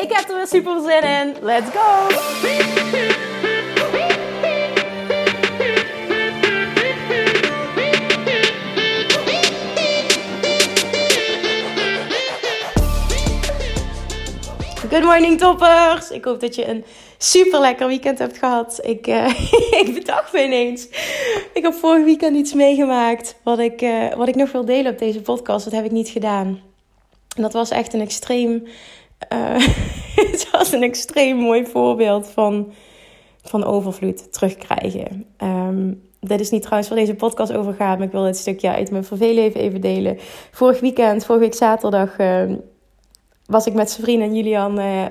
Ik heb er weer super zin in. Let's go! Good morning toppers! Ik hoop dat je een super lekker weekend hebt gehad. Ik, uh, ik bedacht me ineens. Ik heb vorig weekend iets meegemaakt wat ik, uh, wat ik nog wil delen op deze podcast. Dat heb ik niet gedaan. En dat was echt een extreem uh, het was een extreem mooi voorbeeld van, van overvloed terugkrijgen. Um, dit is niet trouwens waar deze podcast over gaat, maar ik wil dit stukje uit mijn privéleven even delen. Vorig weekend, vorige week zaterdag, uh, was ik met zijn en Julian uh,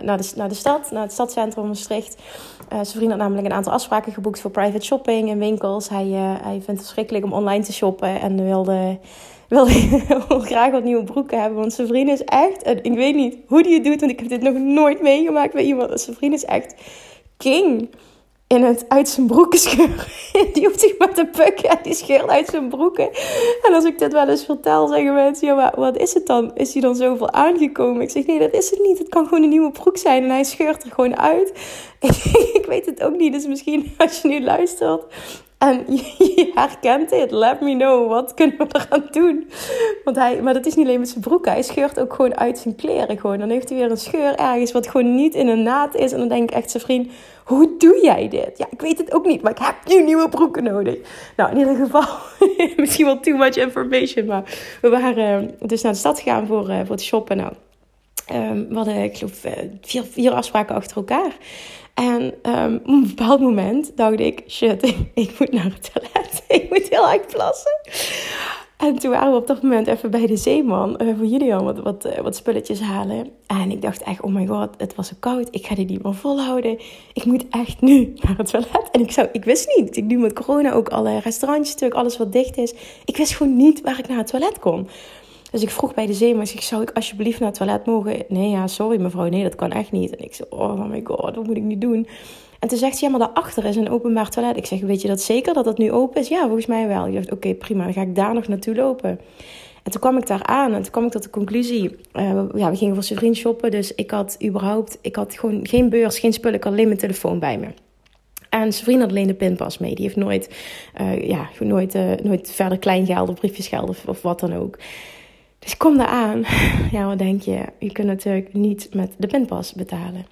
naar, de, naar de stad, naar het stadscentrum Maastricht. zijn vriend had namelijk een aantal afspraken geboekt voor private shopping en winkels. Hij, hij vindt het verschrikkelijk om online te shoppen en wilde wil wil graag wat nieuwe broeken hebben. Want zijn vriend is echt, en ik weet niet hoe die het doet, want ik heb dit nog nooit meegemaakt bij iemand. Zijn vriend is echt king in het uit zijn broeken scheuren. Die hoeft zich maar te pukken en die scheurt uit zijn broeken. En als ik dit wel eens vertel, zeggen mensen, ja, maar wat is het dan? Is hij dan zoveel aangekomen? Ik zeg, nee, dat is het niet. Het kan gewoon een nieuwe broek zijn. En hij scheurt er gewoon uit. ik weet het ook niet. Dus misschien als je nu luistert en je herkent dit, let me know. Wat kunnen we eraan doen? Want hij, maar dat is niet alleen met zijn broek. Hij scheurt ook gewoon uit zijn kleren. Gewoon. Dan heeft hij weer een scheur ergens wat gewoon niet in een naad is. En dan denk ik echt zijn vriend, hoe doe jij dit? Ja, ik weet het ook niet, maar ik heb nu nieuwe broeken nodig. Nou, in ieder geval, misschien wel too much information. Maar we waren dus naar de stad gegaan voor, uh, voor te shoppen. Nou, um, we hadden, ik geloof, uh, vier, vier afspraken achter elkaar. En um, op een bepaald moment dacht ik, shit, ik, moet naar het toilet. ik moet heel erg plassen. En toen waren we op dat moment even bij de zeeman uh, voor Julian wat, wat, uh, wat spulletjes halen. En ik dacht echt, oh my god, het was zo koud. Ik ga dit niet meer volhouden. Ik moet echt nu naar het toilet. En ik, zou, ik wist niet. Ik nu met corona ook alle restaurantjes stuk, alles wat dicht is. Ik wist gewoon niet waar ik naar het toilet kon. Dus ik vroeg bij de ik zou ik alsjeblieft naar het toilet mogen? Nee, ja, sorry mevrouw, nee, dat kan echt niet. En ik zei, oh my god, wat moet ik nu doen? En toen zegt ze, ja, maar daarachter is een openbaar toilet. Ik zeg, weet je dat zeker dat dat nu open is? Ja, volgens mij wel. Je dacht, oké, prima, dan ga ik daar nog naartoe lopen. En toen kwam ik daar aan en toen kwam ik tot de conclusie. Uh, ja, we gingen voor zijn shoppen, dus ik had überhaupt, ik had gewoon geen beurs, geen spullen, ik had alleen mijn telefoon bij me. En zijn had alleen de pinpas mee. Die heeft nooit, uh, ja, nooit, uh, nooit verder kleingeld of briefjesgeld of, of wat dan ook. Dus ik kom daar aan. Ja, wat denk je? Je kunt natuurlijk niet met de pinpas betalen.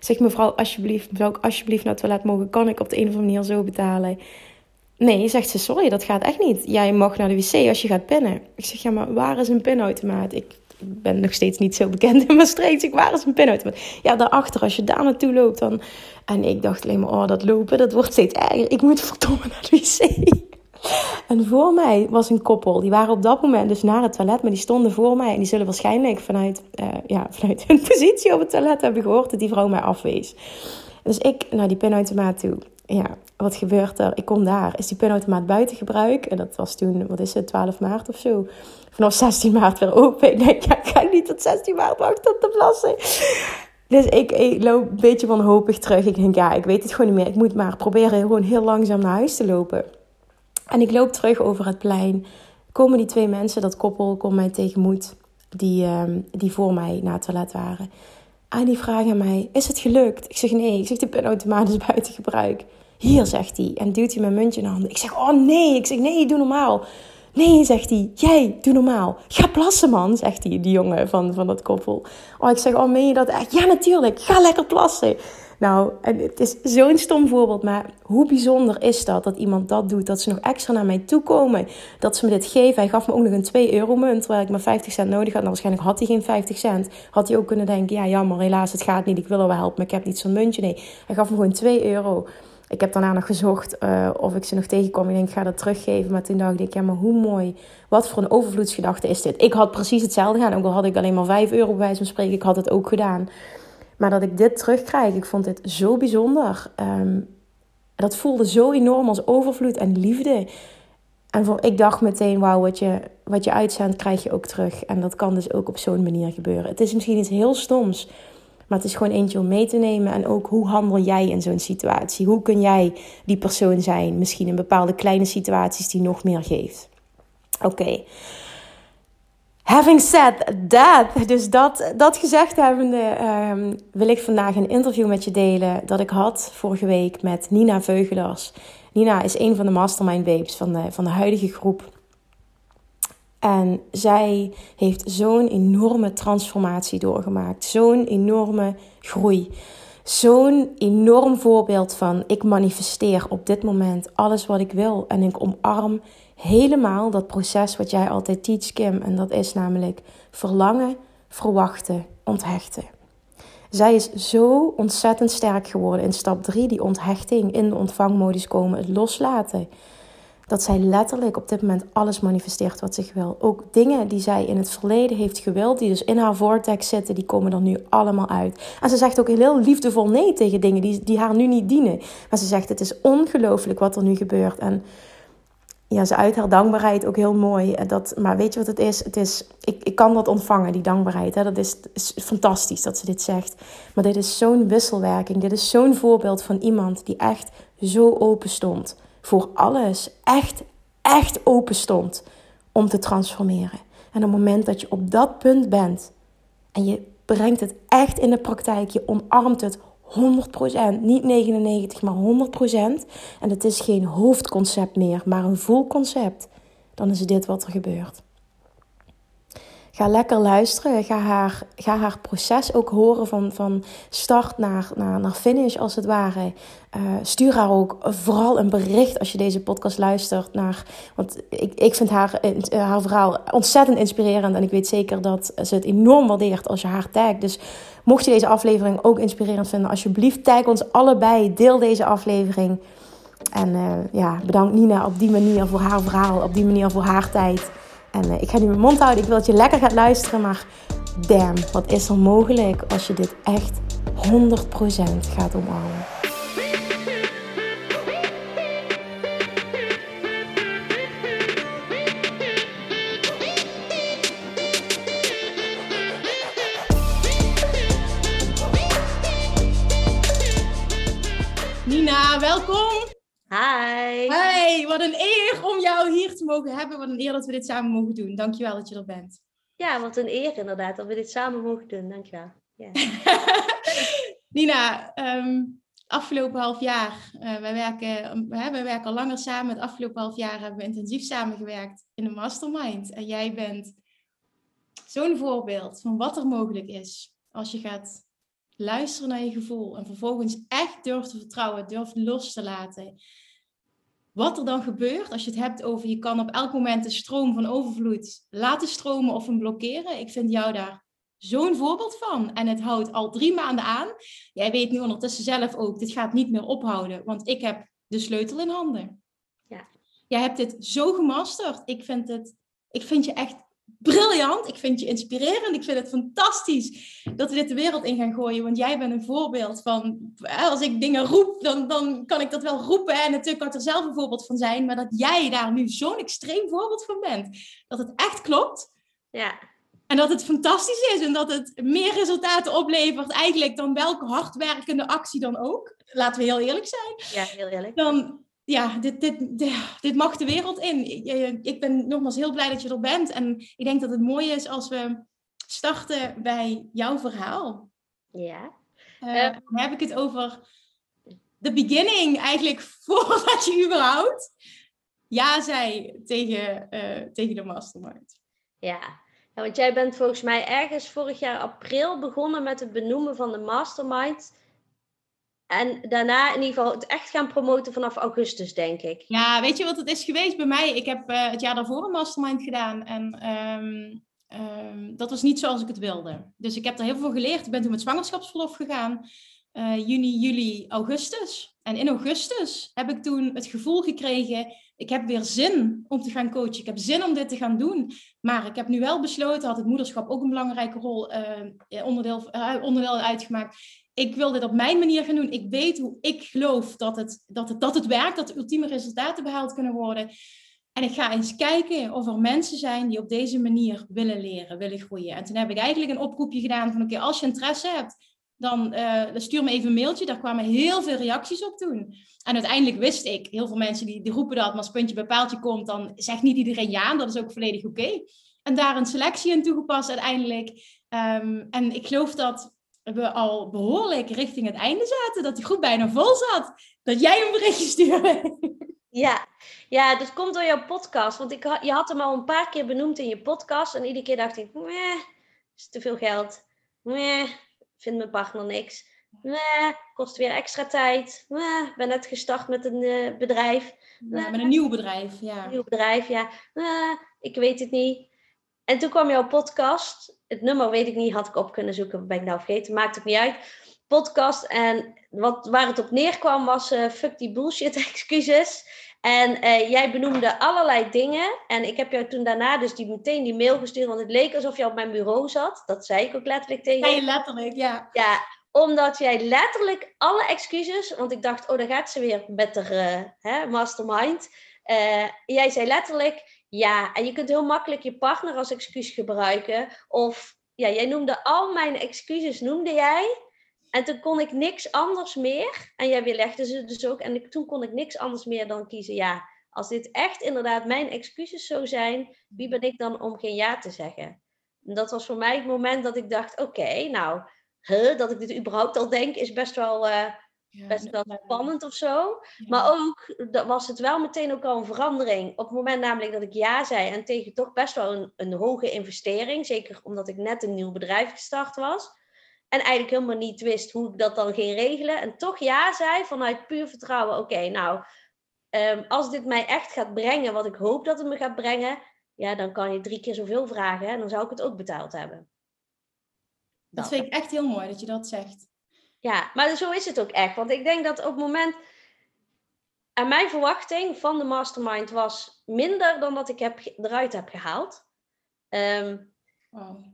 Zeg mevrouw, alsjeblieft, zou alsjeblieft naar het toilet mogen? Kan ik op de een of andere manier zo betalen? Nee, zegt ze, sorry, dat gaat echt niet. Jij mag naar de wc als je gaat pinnen. Ik zeg, ja, maar waar is een pinautomaat? Ik ben nog steeds niet zo bekend in Maastricht. Ik, waar is een pinautomaat? Ja, daarachter, als je daar naartoe loopt dan... En ik dacht alleen maar, oh, dat lopen, dat wordt steeds erger. Ik moet verdomme naar de wc. En voor mij was een koppel. Die waren op dat moment dus naar het toilet, maar die stonden voor mij. En die zullen waarschijnlijk vanuit, uh, ja, vanuit hun positie op het toilet hebben gehoord dat die vrouw mij afwees. Dus ik naar die pinautomaat toe. Ja, wat gebeurt er? Ik kom daar. Is die pinautomaat buiten gebruik? En dat was toen, wat is het, 12 maart of zo. Vanaf 16 maart weer open. Ik denk, ja, ik ga niet tot 16 maart wachten op te plassen. Dus ik, ik, loop een beetje wanhopig terug. Ik denk, ja, ik weet het gewoon niet meer. Ik moet maar proberen gewoon heel langzaam naar huis te lopen. En ik loop terug over het plein. Komen die twee mensen, dat koppel, komt mij tegemoet. Die, um, die voor mij naar het toilet waren. En die vragen mij, is het gelukt? Ik zeg nee. Ik zeg, de pinautomaat is buiten gebruik. Hier, zegt hij. En duwt hij mijn muntje in de handen. Ik zeg, oh nee. Ik zeg, nee, doe normaal. Nee, zegt hij. Jij, doe normaal. Ga plassen, man, zegt hij, die jongen van, van dat koppel. Oh, ik zeg, oh, meen je dat echt? Ja, natuurlijk. Ga lekker plassen. Nou, en het is zo'n stom voorbeeld, maar hoe bijzonder is dat dat iemand dat doet? Dat ze nog extra naar mij toe komen, dat ze me dit geven. Hij gaf me ook nog een 2 euro munt, terwijl ik maar 50 cent nodig had. Nou, waarschijnlijk had hij geen 50 cent. Had hij ook kunnen denken, ja jammer, helaas, het gaat niet. Ik wil er wel helpen, maar ik heb niet zo'n muntje. Nee, hij gaf me gewoon 2 euro. Ik heb daarna nog gezocht uh, of ik ze nog tegenkwam. Ik denk, ik ga dat teruggeven. Maar toen dacht ik, ja, maar hoe mooi. Wat voor een overvloedsgedachte is dit? Ik had precies hetzelfde gedaan. Ook al had ik alleen maar 5 euro bij wijze van spreken. Ik had het ook gedaan. Maar dat ik dit terugkrijg, ik vond dit zo bijzonder. Um, dat voelde zo enorm als overvloed en liefde. En voor, ik dacht meteen, wauw, wat je, wat je uitzendt, krijg je ook terug. En dat kan dus ook op zo'n manier gebeuren. Het is misschien iets heel stoms, maar het is gewoon eentje om mee te nemen. En ook, hoe handel jij in zo'n situatie? Hoe kun jij die persoon zijn? Misschien in bepaalde kleine situaties die nog meer geeft. Oké. Having said that, dus dat, dat gezegd hebbende, um, wil ik vandaag een interview met je delen dat ik had vorige week met Nina Veugelers. Nina is een van de mastermind babes van de, van de huidige groep. En zij heeft zo'n enorme transformatie doorgemaakt, zo'n enorme groei. Zo'n enorm voorbeeld van ik manifesteer op dit moment alles wat ik wil en ik omarm helemaal dat proces wat jij altijd teach, Kim. En dat is namelijk verlangen, verwachten, onthechten. Zij is zo ontzettend sterk geworden in stap 3, die onthechting, in de ontvangmodus komen, het loslaten. Dat zij letterlijk op dit moment alles manifesteert wat zich wil. Ook dingen die zij in het verleden heeft gewild, die dus in haar vortex zitten, die komen er nu allemaal uit. En ze zegt ook heel liefdevol nee tegen dingen die, die haar nu niet dienen. Maar ze zegt: Het is ongelooflijk wat er nu gebeurt. En ja, ze uit haar dankbaarheid ook heel mooi. Dat, maar weet je wat het is? Het is ik, ik kan dat ontvangen, die dankbaarheid. Hè? Dat is fantastisch dat ze dit zegt. Maar dit is zo'n wisselwerking. Dit is zo'n voorbeeld van iemand die echt zo open stond voor alles. Echt, echt open stond om te transformeren. En op het moment dat je op dat punt bent en je brengt het echt in de praktijk, je omarmt het 100%, niet 99, maar 100%. En het is geen hoofdconcept meer, maar een voelconcept. Dan is dit wat er gebeurt. Ga lekker luisteren. Ga haar, ga haar proces ook horen van, van start naar, naar, naar finish, als het ware. Uh, stuur haar ook vooral een bericht als je deze podcast luistert. Naar, want ik, ik vind haar, eh, haar verhaal ontzettend inspirerend. En ik weet zeker dat ze het enorm waardeert als je haar tagt. Dus mocht je deze aflevering ook inspirerend vinden, alsjeblieft tag ons allebei. Deel deze aflevering. En uh, ja, bedankt Nina op die manier voor haar verhaal, op die manier voor haar tijd. En uh, ik ga nu mijn mond houden. Ik wil dat je lekker gaat luisteren. Maar damn, wat is er mogelijk als je dit echt 100% gaat omarmen? Nina, welkom. Hi. Hi, wat een eer om jou hier te mogen hebben. Wat een eer dat we dit samen mogen doen. Dankjewel dat je er bent. Ja, wat een eer inderdaad dat we dit samen mogen doen. Dankjewel. Ja. Nina, um, afgelopen half jaar, uh, wij, werken, uh, wij werken al langer samen. Het afgelopen half jaar hebben we intensief samengewerkt in de mastermind. En jij bent zo'n voorbeeld van wat er mogelijk is als je gaat luisteren naar je gevoel en vervolgens echt durft te vertrouwen, durft los te laten. Wat er dan gebeurt als je het hebt over je kan op elk moment de stroom van overvloed laten stromen of hem blokkeren. Ik vind jou daar zo'n voorbeeld van. En het houdt al drie maanden aan. Jij weet nu ondertussen zelf ook, dit gaat niet meer ophouden, want ik heb de sleutel in handen. Ja. Jij hebt dit zo gemasterd. Ik vind, het, ik vind je echt briljant. Ik vind je inspirerend. Ik vind het fantastisch dat we dit de wereld in gaan gooien. Want jij bent een voorbeeld van, als ik dingen roep, dan, dan kan ik dat wel roepen. En natuurlijk kan ik er zelf een voorbeeld van zijn. Maar dat jij daar nu zo'n extreem voorbeeld van bent. Dat het echt klopt. Ja. En dat het fantastisch is en dat het meer resultaten oplevert eigenlijk dan welke hardwerkende actie dan ook. Laten we heel eerlijk zijn. Ja, heel eerlijk. Dan, ja, dit, dit, dit, mag de wereld in. Ik ben nogmaals heel blij dat je er bent. En ik denk dat het mooi is als we starten bij jouw verhaal. Ja. Uh, dan heb ik het over de beginning, eigenlijk voordat je überhaupt ja zei tegen, uh, tegen de mastermind. Ja. ja, want jij bent volgens mij ergens vorig jaar april begonnen met het benoemen van de mastermind. En daarna in ieder geval het echt gaan promoten vanaf augustus, denk ik. Ja, weet je wat het is geweest bij mij? Ik heb uh, het jaar daarvoor een mastermind gedaan. En um, um, dat was niet zoals ik het wilde. Dus ik heb er heel veel geleerd. Ik ben toen met zwangerschapsverlof gegaan. uh, juni, juli, augustus. En in augustus heb ik toen het gevoel gekregen, ik heb weer zin om te gaan coachen. Ik heb zin om dit te gaan doen. Maar ik heb nu wel besloten, had het moederschap ook een belangrijke rol, uh, onderdeel, onderdeel uitgemaakt. Ik wil dit op mijn manier gaan doen. Ik weet hoe ik geloof dat het, dat het, dat het werkt, dat de ultieme resultaten behaald kunnen worden. En ik ga eens kijken of er mensen zijn die op deze manier willen leren, willen groeien. En toen heb ik eigenlijk een oproepje gedaan van oké, als je interesse hebt, dan uh, stuur me even een mailtje. Daar kwamen heel veel reacties op toen. En uiteindelijk wist ik, heel veel mensen die, die roepen dat, maar als puntje bij paaltje komt, dan zegt niet iedereen ja. En dat is ook volledig oké. En daar een selectie in toegepast uiteindelijk. Um, en ik geloof dat we al behoorlijk richting het einde zaten. Dat die groep bijna vol zat. Dat jij een berichtje stuurde. Ja, ja, dat komt door jouw podcast. Want ik, je had hem al een paar keer benoemd in je podcast. En iedere keer dacht ik, meh, is te veel geld. Meh, vindt mijn partner niks. Nee, kost weer extra tijd. Nee, ben net gestart met een uh, bedrijf. Nee, met een nieuw bedrijf, ja. Een nieuw bedrijf, ja. Nee, ik weet het niet. En toen kwam jouw podcast. Het nummer weet ik niet, had ik op kunnen zoeken. Ben ik nou vergeten, maakt het niet uit. Podcast. En wat, waar het op neerkwam was uh, fuck die bullshit excuses. En uh, jij benoemde allerlei dingen. En ik heb jou toen daarna dus die, meteen die mail gestuurd. Want het leek alsof je op mijn bureau zat. Dat zei ik ook letterlijk tegen je. Ja, letterlijk, ja. Ja, omdat jij letterlijk alle excuses... Want ik dacht, oh, daar gaat ze weer met de uh, hè, mastermind. Jij zei letterlijk, ja. En je kunt heel makkelijk je partner als excuus gebruiken. Of, ja, jij noemde al mijn excuses, noemde jij... En toen kon ik niks anders meer. En jij weerlegde ze dus ook. En toen kon ik niks anders meer dan kiezen. Ja, als dit echt inderdaad mijn excuses zou zijn, wie ben ik dan om geen ja te zeggen? En dat was voor mij het moment dat ik dacht: oké, nou, dat ik dit überhaupt al denk, is best wel, uh, best wel spannend of zo. Maar ook dat was het wel meteen ook al een verandering. Op het moment namelijk dat ik ja zei en tegen toch best wel een, een hoge investering, zeker omdat ik net een nieuw bedrijf gestart was en eigenlijk helemaal niet wist hoe ik dat dan ging regelen. En toch ja zei vanuit puur vertrouwen. Oké, nou, um, als dit mij echt gaat brengen wat ik hoop dat het me gaat brengen. Ja, dan kan je drie keer zoveel vragen. En dan zou ik het ook betaald hebben. Dat, vind ik echt heel mooi dat je dat zegt. Ja, maar zo is het ook echt. Want ik denk dat op het moment... En mijn verwachting van de mastermind was minder dan dat ik heb, eruit heb gehaald. Um,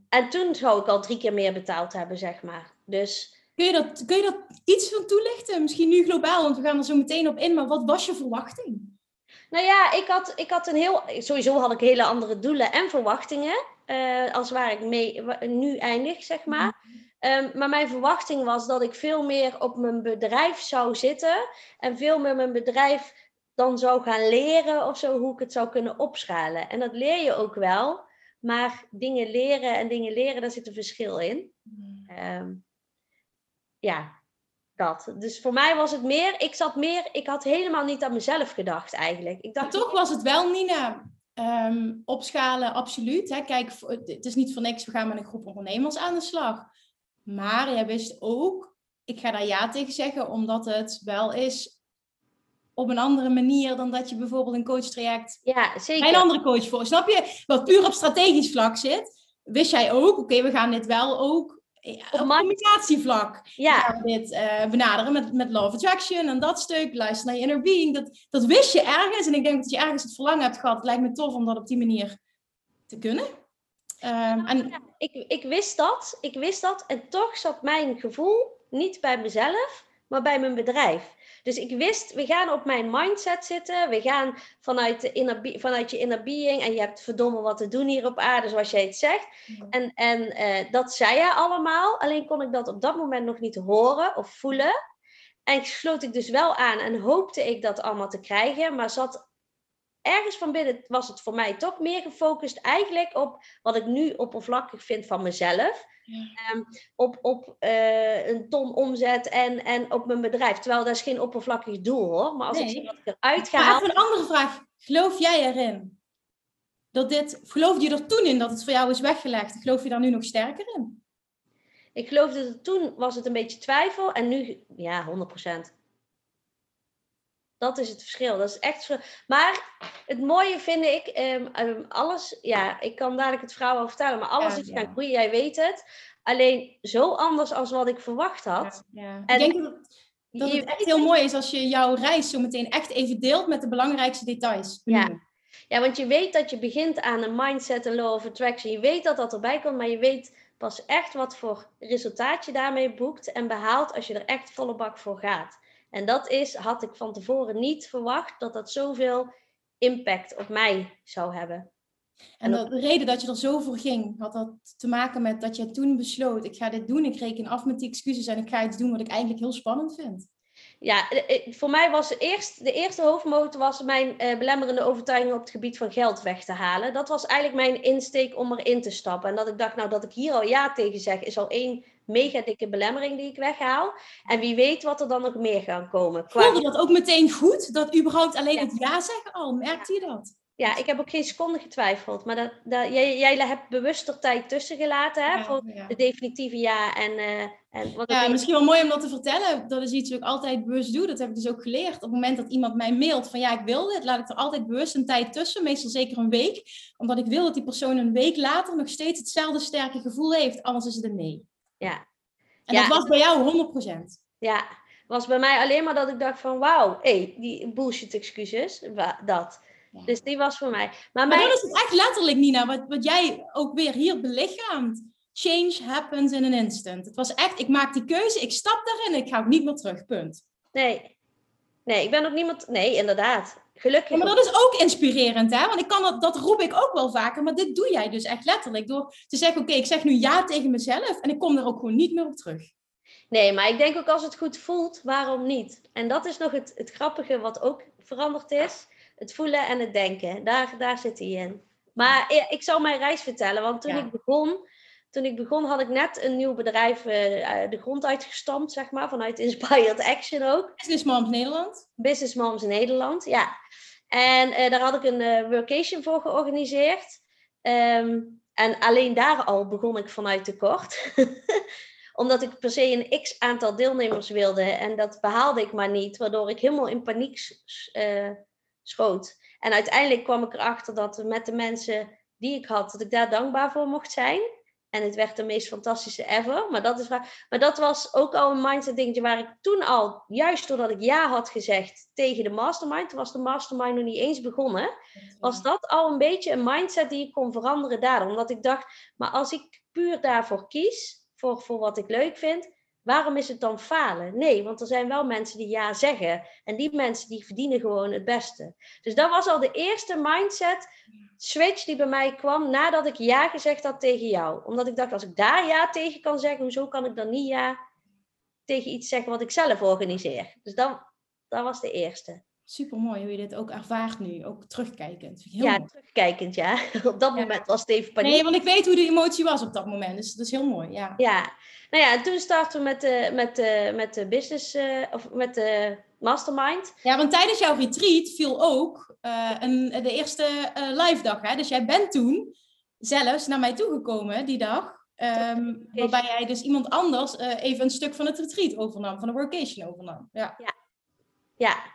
en toen zou ik al drie keer meer betaald hebben, zeg maar. Dus... Kun je, dat, kun je dat iets van toelichten? Misschien nu globaal, want we gaan er zo meteen op in. Maar wat was je verwachting? Nou ja, ik had, ik had een heel... Sowieso had ik hele andere doelen en verwachtingen. Uh, als waar ik mee nu eindig, zeg maar. Um, maar mijn verwachting was dat ik veel meer op mijn bedrijf zou zitten. En veel meer mijn bedrijf dan zou gaan leren of zo, hoe ik het zou kunnen opschalen. En dat leer je ook wel. Maar dingen leren en dingen leren, daar zit een verschil in. Um, ja, dat. Dus voor mij was het meer, ik zat meer, ik had helemaal niet aan mezelf gedacht eigenlijk. Ik dacht, maar toch was het wel, Nina, um, opschalen, absoluut. Hè? Kijk, het is niet voor niks, we gaan met een groep ondernemers aan de slag. Maar jij wist ook, ik ga daar ja tegen zeggen, omdat het wel is op een andere manier dan dat je bijvoorbeeld een coachtraject ja, zeker. een andere coach voor. Snap je? Wat puur op strategisch vlak zit, wist jij ook, oké, we gaan dit wel ook op, communicatievlak ja. dit uh, benaderen met, met Law of Attraction en dat stuk, luister naar je inner being. Dat, dat wist je ergens en ik denk dat je ergens het verlangen hebt gehad. Het lijkt me tof om dat op die manier te kunnen. Um, en... Ik, ik wist dat, ik wist dat en toch zat mijn gevoel niet bij mezelf, maar bij mijn bedrijf. Dus ik wist, we gaan op mijn mindset zitten. We gaan vanuit, de inner, vanuit je inner being. En je hebt verdomme wat te doen hier op aarde, zoals jij het zegt. En, en uh, dat zei je allemaal. Alleen kon ik dat op dat moment nog niet horen of voelen. En sloot ik dus wel aan en hoopte ik dat allemaal te krijgen. Maar zat ergens van binnen was het voor mij toch meer gefocust eigenlijk op wat ik nu oppervlakkig vind van mezelf. Ehm, op op uh, een ton omzet en, en op mijn bedrijf. Terwijl dat is geen oppervlakkig doel hoor. Maar als ik zie wat ik eruit ga. Maar even een andere vraag. Geloof jij erin? Dat dit, geloof je er toen in dat het voor jou is weggelegd? Geloof je daar nu nog sterker in? Ik geloofde dat toen was het een beetje twijfel en nu ja, 100%. Dat is het verschil. Dat is echt Maar het mooie vind ik, um, alles, ja, ik kan dadelijk het verhaal wel vertellen, maar alles is gaan groeien, jij weet het. Alleen zo anders als wat ik verwacht had. Ja, En ik denk dat, dat het echt heel mooi is als je jouw reis zo meteen echt even deelt met de belangrijkste details. Ja. ja, want je weet dat je begint aan een mindset en law of attraction. Je weet dat dat erbij komt, maar je weet pas echt wat voor resultaat je daarmee boekt en behaalt als je er echt volle bak voor gaat. En dat is, had ik van tevoren niet verwacht, dat dat zoveel impact op mij zou hebben. En de reden dat je er zo voor ging, had dat te maken met dat je toen besloot, ik ga dit doen, ik reken af met die excuses en ik ga iets doen wat ik eigenlijk heel spannend vind. Ja, eh, eh, voor mij was de eerste, de eerste hoofdmotor was mijn uh, belemmerende overtuiging op het gebied van geld weg te halen. Dat was eigenlijk mijn insteek om erin te stappen. En dat ik dacht, nou dat ik hier al ja tegen zeg, is al één mega dikke belemmering die ik weghaal. En wie weet wat er dan nog meer gaan komen. Qua... Voelde dat ook meteen goed? Dat überhaupt alleen het ja zeggen al, merkte je dat? Ja, ik heb ook geen seconde getwijfeld. Maar dat, dat, jij, jij hebt bewust er tijd tussen gelaten hè, voor de definitieve ja. En, uh, en wat ja, misschien wel mooi om dat te vertellen. Dat is iets wat ik altijd bewust doe. Dat heb ik dus ook geleerd. Op het moment dat iemand mij mailt van ja, ik wil dit, laat ik er altijd bewust een tijd tussen. Meestal zeker een week. Omdat ik wil dat die persoon een week later nog steeds hetzelfde sterke gevoel heeft. Anders is het een nee. Ja. En dat was bij jou 100%. Ja, was bij mij alleen maar dat ik dacht van wauw, hé, die bullshit excuses, dat. Dus die was voor mij. Maar, maar dan is het echt letterlijk, Nina, wat, wat jij ook weer hier belichaamt. Change happens in an instant. Het was echt, ik maak die keuze, ik stap daarin, ik ga ook niet meer terug, punt. Nee. Nee, ik ben ook niemand... Nee, inderdaad. Gelukkig. maar dat is ook inspirerend, hè? Want ik kan dat, dat roep ik ook wel vaker, maar dit doe jij dus echt letterlijk. Door te zeggen, oké, ik zeg nu ja tegen mezelf en ik kom er ook gewoon niet meer op terug. Nee, maar ik denk ook als het goed voelt, waarom niet? En dat is nog het, het grappige wat ook veranderd is het voelen en het denken. Daar, daar zit hij in. Maar ik zal mijn reis vertellen, want toen ik begon, toen ik begon had ik net een nieuw bedrijf uh, de grond uitgestampt, zeg maar, vanuit Inspired Action ook. Business Moms Nederland? Business Moms Nederland, ja. En uh, daar had ik een uh, workation voor georganiseerd. Um, en alleen daar al begon ik vanuit tekort. Omdat ik per se een x aantal deelnemers wilde en dat behaalde ik maar niet, waardoor ik helemaal in paniek schoot. En uiteindelijk kwam ik erachter dat met de mensen die ik had, dat ik daar dankbaar voor mocht zijn. En het werd de meest fantastische ever. Maar dat, is waar, maar dat was ook al een mindset dingetje waar ik toen al, juist doordat ik ja had gezegd tegen de mastermind, toen was de mastermind nog niet eens begonnen, was dat al een beetje een mindset die ik kon veranderen daardoor. Omdat ik dacht, maar als ik puur daarvoor kies, voor, voor wat ik leuk vind, Waarom is het dan falen? Nee, want er zijn wel mensen die ja zeggen. En die mensen die verdienen gewoon het beste. Dus dat was al de eerste mindset switch die bij mij kwam nadat ik ja gezegd had tegen jou. Omdat ik dacht, als ik daar ja tegen kan zeggen, hoezo kan ik dan niet ja tegen iets zeggen wat ik zelf organiseer? Dus dat, dat was de eerste. Super mooi hoe je dit ook ervaart nu, ook terugkijkend. Heel ja, terugkijkend, ja. Op dat moment was het even paniek. Nee, want ik weet hoe de emotie was op dat moment, dus dat is heel mooi, ja. Ja, nou ja, en toen startten we met de, met de, met de business, uh, of met de mastermind. Ja, want tijdens jouw retreat viel ook uh, een, de eerste uh, live dag, hè? Dus jij bent toen zelfs naar mij toegekomen die dag. Um, waarbij jij dus iemand anders even een stuk van het retreat overnam, van de workation overnam. Ja. ja. ja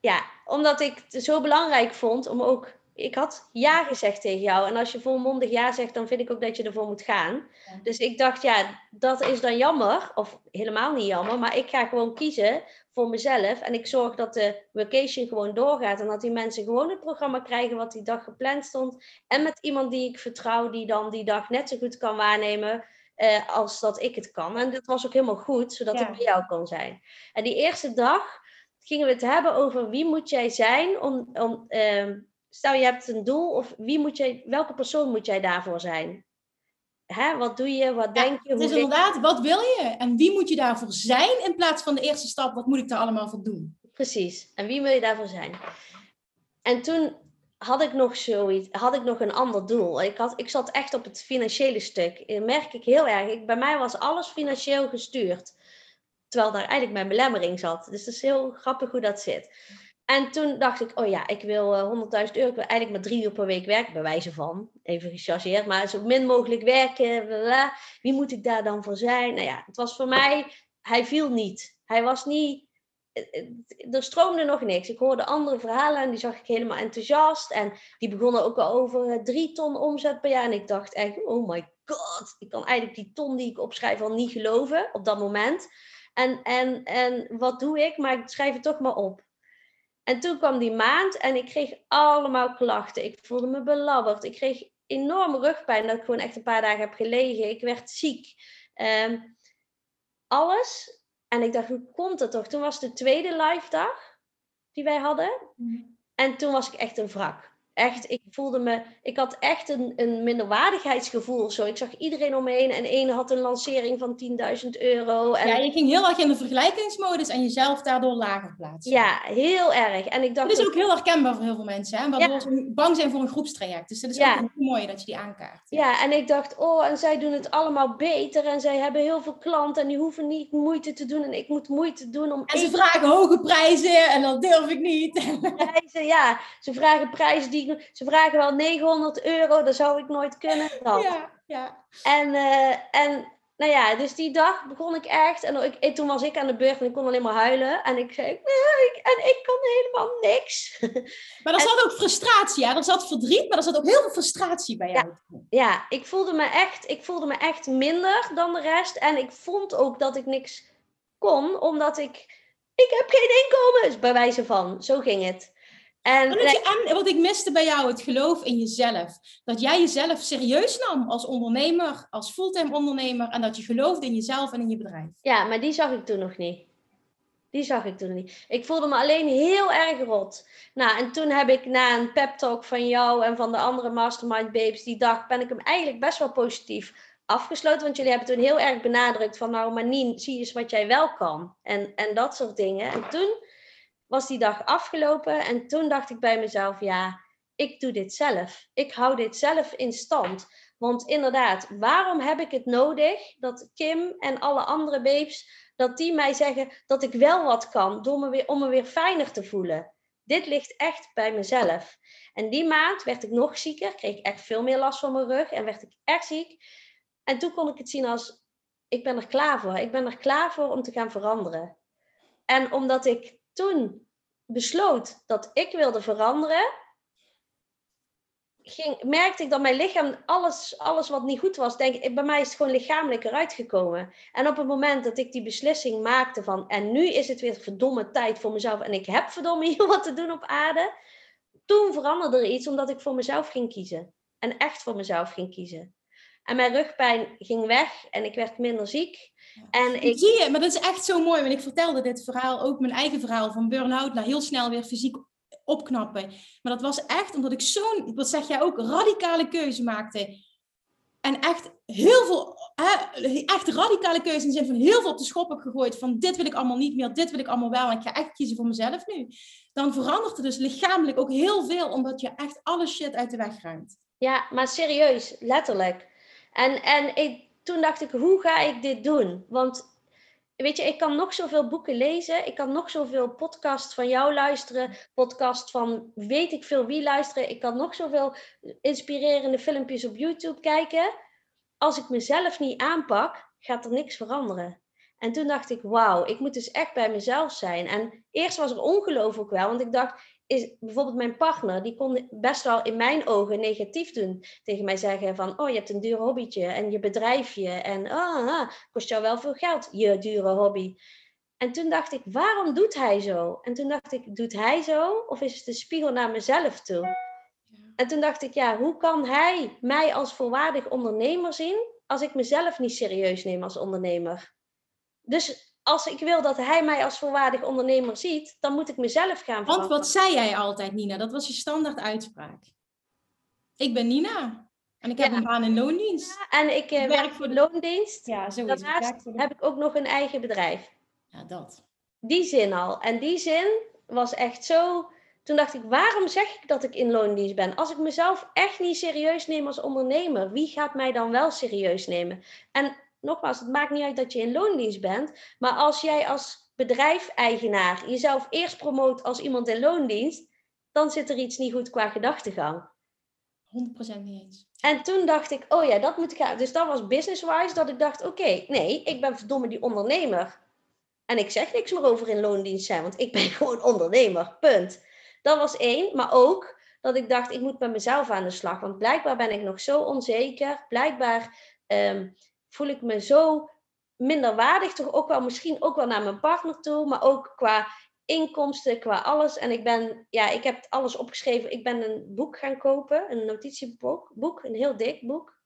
ja, omdat ik het zo belangrijk vond om ook. Ik had ja gezegd tegen jou. En als je volmondig ja zegt, dan vind ik ook dat je ervoor moet gaan. Dus ik dacht, ja, dat is dan jammer. Of helemaal niet jammer. Maar ik ga gewoon kiezen voor mezelf. En ik zorg dat de vacation gewoon doorgaat. En dat die mensen gewoon het programma krijgen wat die dag gepland stond. En met iemand die ik vertrouw, die dan die dag net zo goed kan waarnemen. Eh, als dat ik het kan. En dat was ook helemaal goed, zodat ik bij jou kan zijn. En die eerste dag gingen we het hebben over wie moet jij zijn om, om uh, stel je hebt een doel of wie moet jij, welke persoon moet jij daarvoor zijn? Hè, wat doe je, wat denk je? Het is inderdaad, wat wil je en wie moet je daarvoor zijn in plaats van de eerste stap, wat moet ik daar allemaal voor doen? Precies, en wie wil je daarvoor zijn? En toen had ik nog zoiets, had ik nog een ander doel. Ik, had, ik zat echt op het financiële stuk. Dat merk ik heel erg. Ik, bij mij was alles financieel gestuurd. Terwijl daar eigenlijk mijn belemmering zat. Dus het is heel grappig hoe dat zit. En toen dacht ik, oh ja, ik wil uh, eh, 100.000 euro. Ik wil eigenlijk maar drie uur per week werken, bij wijze van. Even gechargeerd, maar zo min mogelijk werken. Blablabla. Wie moet ik daar dan voor zijn? Nou ja, het was voor mij, hij viel niet. Hij was niet, eh, eh, er stroomde nog niks. Ik hoorde andere verhalen en die zag ik helemaal enthousiast. En die begonnen ook al over drie ton omzet per jaar. En ik dacht echt, oh my god, ik kan eigenlijk die ton die ik opschrijf al niet geloven op dat moment. En, en, en wat doe ik? Maar ik schrijf het toch maar op. En toen kwam die maand en ik kreeg allemaal klachten. Ik voelde me belabberd. Ik kreeg enorme rugpijn dat ik gewoon echt een paar dagen heb gelegen. Ik werd ziek. Ehm, alles. En ik dacht, hoe komt het toch? Toen was de tweede live dag die wij hadden. Mm. En toen was ik echt een wrak echt, ik voelde me, ik had echt een, een minderwaardigheidsgevoel. Zo. Ik zag iedereen om me heen en één had een lancering van 10.000 euro. En... Ja, je ging heel erg in de vergelijkingsmodus en jezelf daardoor lager plaatsen. Ja, heel erg. En ik dacht dat is ook heel herkenbaar voor heel veel mensen, hè? waardoor ze bang zijn voor een groepstraject. Dus dat is ja. ook heel mooi dat je die aankaart. Ja. en ik dacht, oh, en zij doen het allemaal beter en zij hebben heel veel klanten en die hoeven niet moeite te doen en ik moet moeite doen om... En ze vragen hoge prijzen en dat durf ik niet. Prijzen, ja, ze vragen prijzen die ze vragen wel 900 euro, dat zou ik nooit kunnen. Dat. Ja, ja. En, uh, en nou ja, dus die dag begon ik echt. En ik, toen was ik aan de beurt en ik kon alleen maar huilen. En ik zei, nee, ik, en ik kan helemaal niks. Maar er zat ook frustratie, ja. Er zat verdriet, maar er zat ook heel veel frustratie bij jou. Ja, ja, ik, voelde me echt, ik voelde me echt minder dan de rest. En ik vond ook dat ik niks kon, omdat ik... Ik heb geen inkomens, bij wijze van. Zo ging het. En, en wat ik miste bij jou, het geloof in jezelf. Dat jij jezelf serieus nam als ondernemer, als fulltime ondernemer. En dat je geloofde in jezelf en in je bedrijf. Ja, maar die zag ik toen nog niet. Die zag ik toen niet. Ik voelde me alleen heel erg rot. Nou, en toen heb ik na een pep talk van jou en van de andere Mastermind Babes die dag, ben ik hem eigenlijk best wel positief afgesloten. Want jullie hebben toen heel erg benadrukt van, nou Manien, zie eens wat jij wel kan. En, en dat soort dingen. En toen was die dag afgelopen en toen dacht ik bij mezelf, ja, ik doe dit zelf. Ik hou dit zelf in stand. Want inderdaad, waarom heb ik het nodig dat Kim en alle andere babes, dat die mij zeggen dat ik wel wat kan, door me weer, om me weer fijner te voelen? Dit ligt echt bij mezelf. En die maand werd ik nog zieker, kreeg ik echt veel meer last van mijn rug en werd ik echt ziek. En toen kon ik het zien als, ik ben er klaar voor. Ik ben er klaar voor om te gaan veranderen. En omdat ik toen besloot dat ik wilde veranderen, ging, merkte ik dat mijn lichaam, alles, alles wat niet goed was, denk ik, bij mij is het gewoon lichamelijk eruit gekomen. En op het moment dat ik die beslissing maakte van, en nu is het weer verdomme tijd voor mezelf en ik heb verdomme hier wat te doen op aarde, toen veranderde er iets omdat ik voor mezelf ging kiezen. En echt voor mezelf ging kiezen. En mijn rugpijn ging weg en ik werd minder ziek. En ik... Zie je, maar dat is echt zo mooi. Want ik vertelde dit verhaal, ook mijn eigen verhaal van burn-out naar heel snel weer fysiek opknappen. Maar dat was echt omdat ik zo'n, wat zeg jij ook, radicale keuze maakte. En echt heel veel, echt radicale keuze in de zin van heel veel op de schop heb gegooid. Van dit wil ik allemaal niet meer, dit wil ik allemaal wel. En ik ga echt kiezen voor mezelf nu. Dan verandert er dus lichamelijk ook heel veel, omdat je echt alle shit uit de weg ruimt. Ja, maar serieus, letterlijk. En, en toen dacht ik, hoe ga ik dit doen? Want weet je, ik kan nog zoveel boeken lezen. Ik kan nog zoveel podcasts van jou luisteren. Podcast van weet ik veel wie luisteren. Ik kan nog zoveel inspirerende filmpjes op YouTube kijken. Als ik mezelf niet aanpak, gaat er niks veranderen. En toen dacht ik, wauw, ik moet dus echt bij mezelf zijn. En eerst was er ongeloof ook wel, want ik dacht, is bijvoorbeeld mijn partner, die kon best wel in mijn ogen negatief doen. Tegen mij zeggen van, oh, je hebt een duur hobbytje en je bedrijfje. En ah, ah, kost jou wel veel geld, je dure hobby. En toen dacht ik, waarom doet hij zo? En toen dacht ik, doet hij zo? Of is het een spiegel naar mezelf toe? En toen dacht ik, ja, hoe kan hij mij als volwaardig ondernemer zien als ik mezelf niet serieus neem als ondernemer? Dus als ik wil dat hij mij als volwaardig ondernemer ziet, dan moet ik mezelf gaan veranderen. Want wat zei jij altijd, Nina? Dat was je standaard uitspraak. Ik ben Nina. En ik heb een baan in loondienst. Ja, en ik, uh, werk voor de loondienst. Ja, zo Daarnaast heb ik ook nog een eigen bedrijf. Ja, dat. Die zin al. En die zin was echt zo... Toen dacht ik, waarom zeg ik dat ik in loondienst ben? Als ik mezelf echt niet serieus neem als ondernemer, wie gaat mij dan wel serieus nemen? En nogmaals, het maakt niet uit dat je in loondienst bent. Maar als jij als bedrijf-eigenaar jezelf eerst promoot als iemand in loondienst, dan zit er iets niet goed qua gedachtegang. 100% niet eens. En toen dacht ik, oh ja, dat moet ik gaan. Dus dat was business-wise dat ik dacht, oké, nee, ik ben verdomme die ondernemer. En ik zeg niks meer over in loondienst zijn, want ik ben gewoon ondernemer, punt. Dat was één, maar ook dat ik dacht, ik moet met mezelf aan de slag. Want blijkbaar ben ik nog zo onzeker. Blijkbaar ehm, voel ik me zo minderwaardig, toch ook wel misschien ook wel naar mijn partner toe, maar ook qua inkomsten, qua alles. En ik ben, ja, ik heb alles opgeschreven. Ik ben een boek gaan kopen, een notitieboek, boek, een heel dik boek.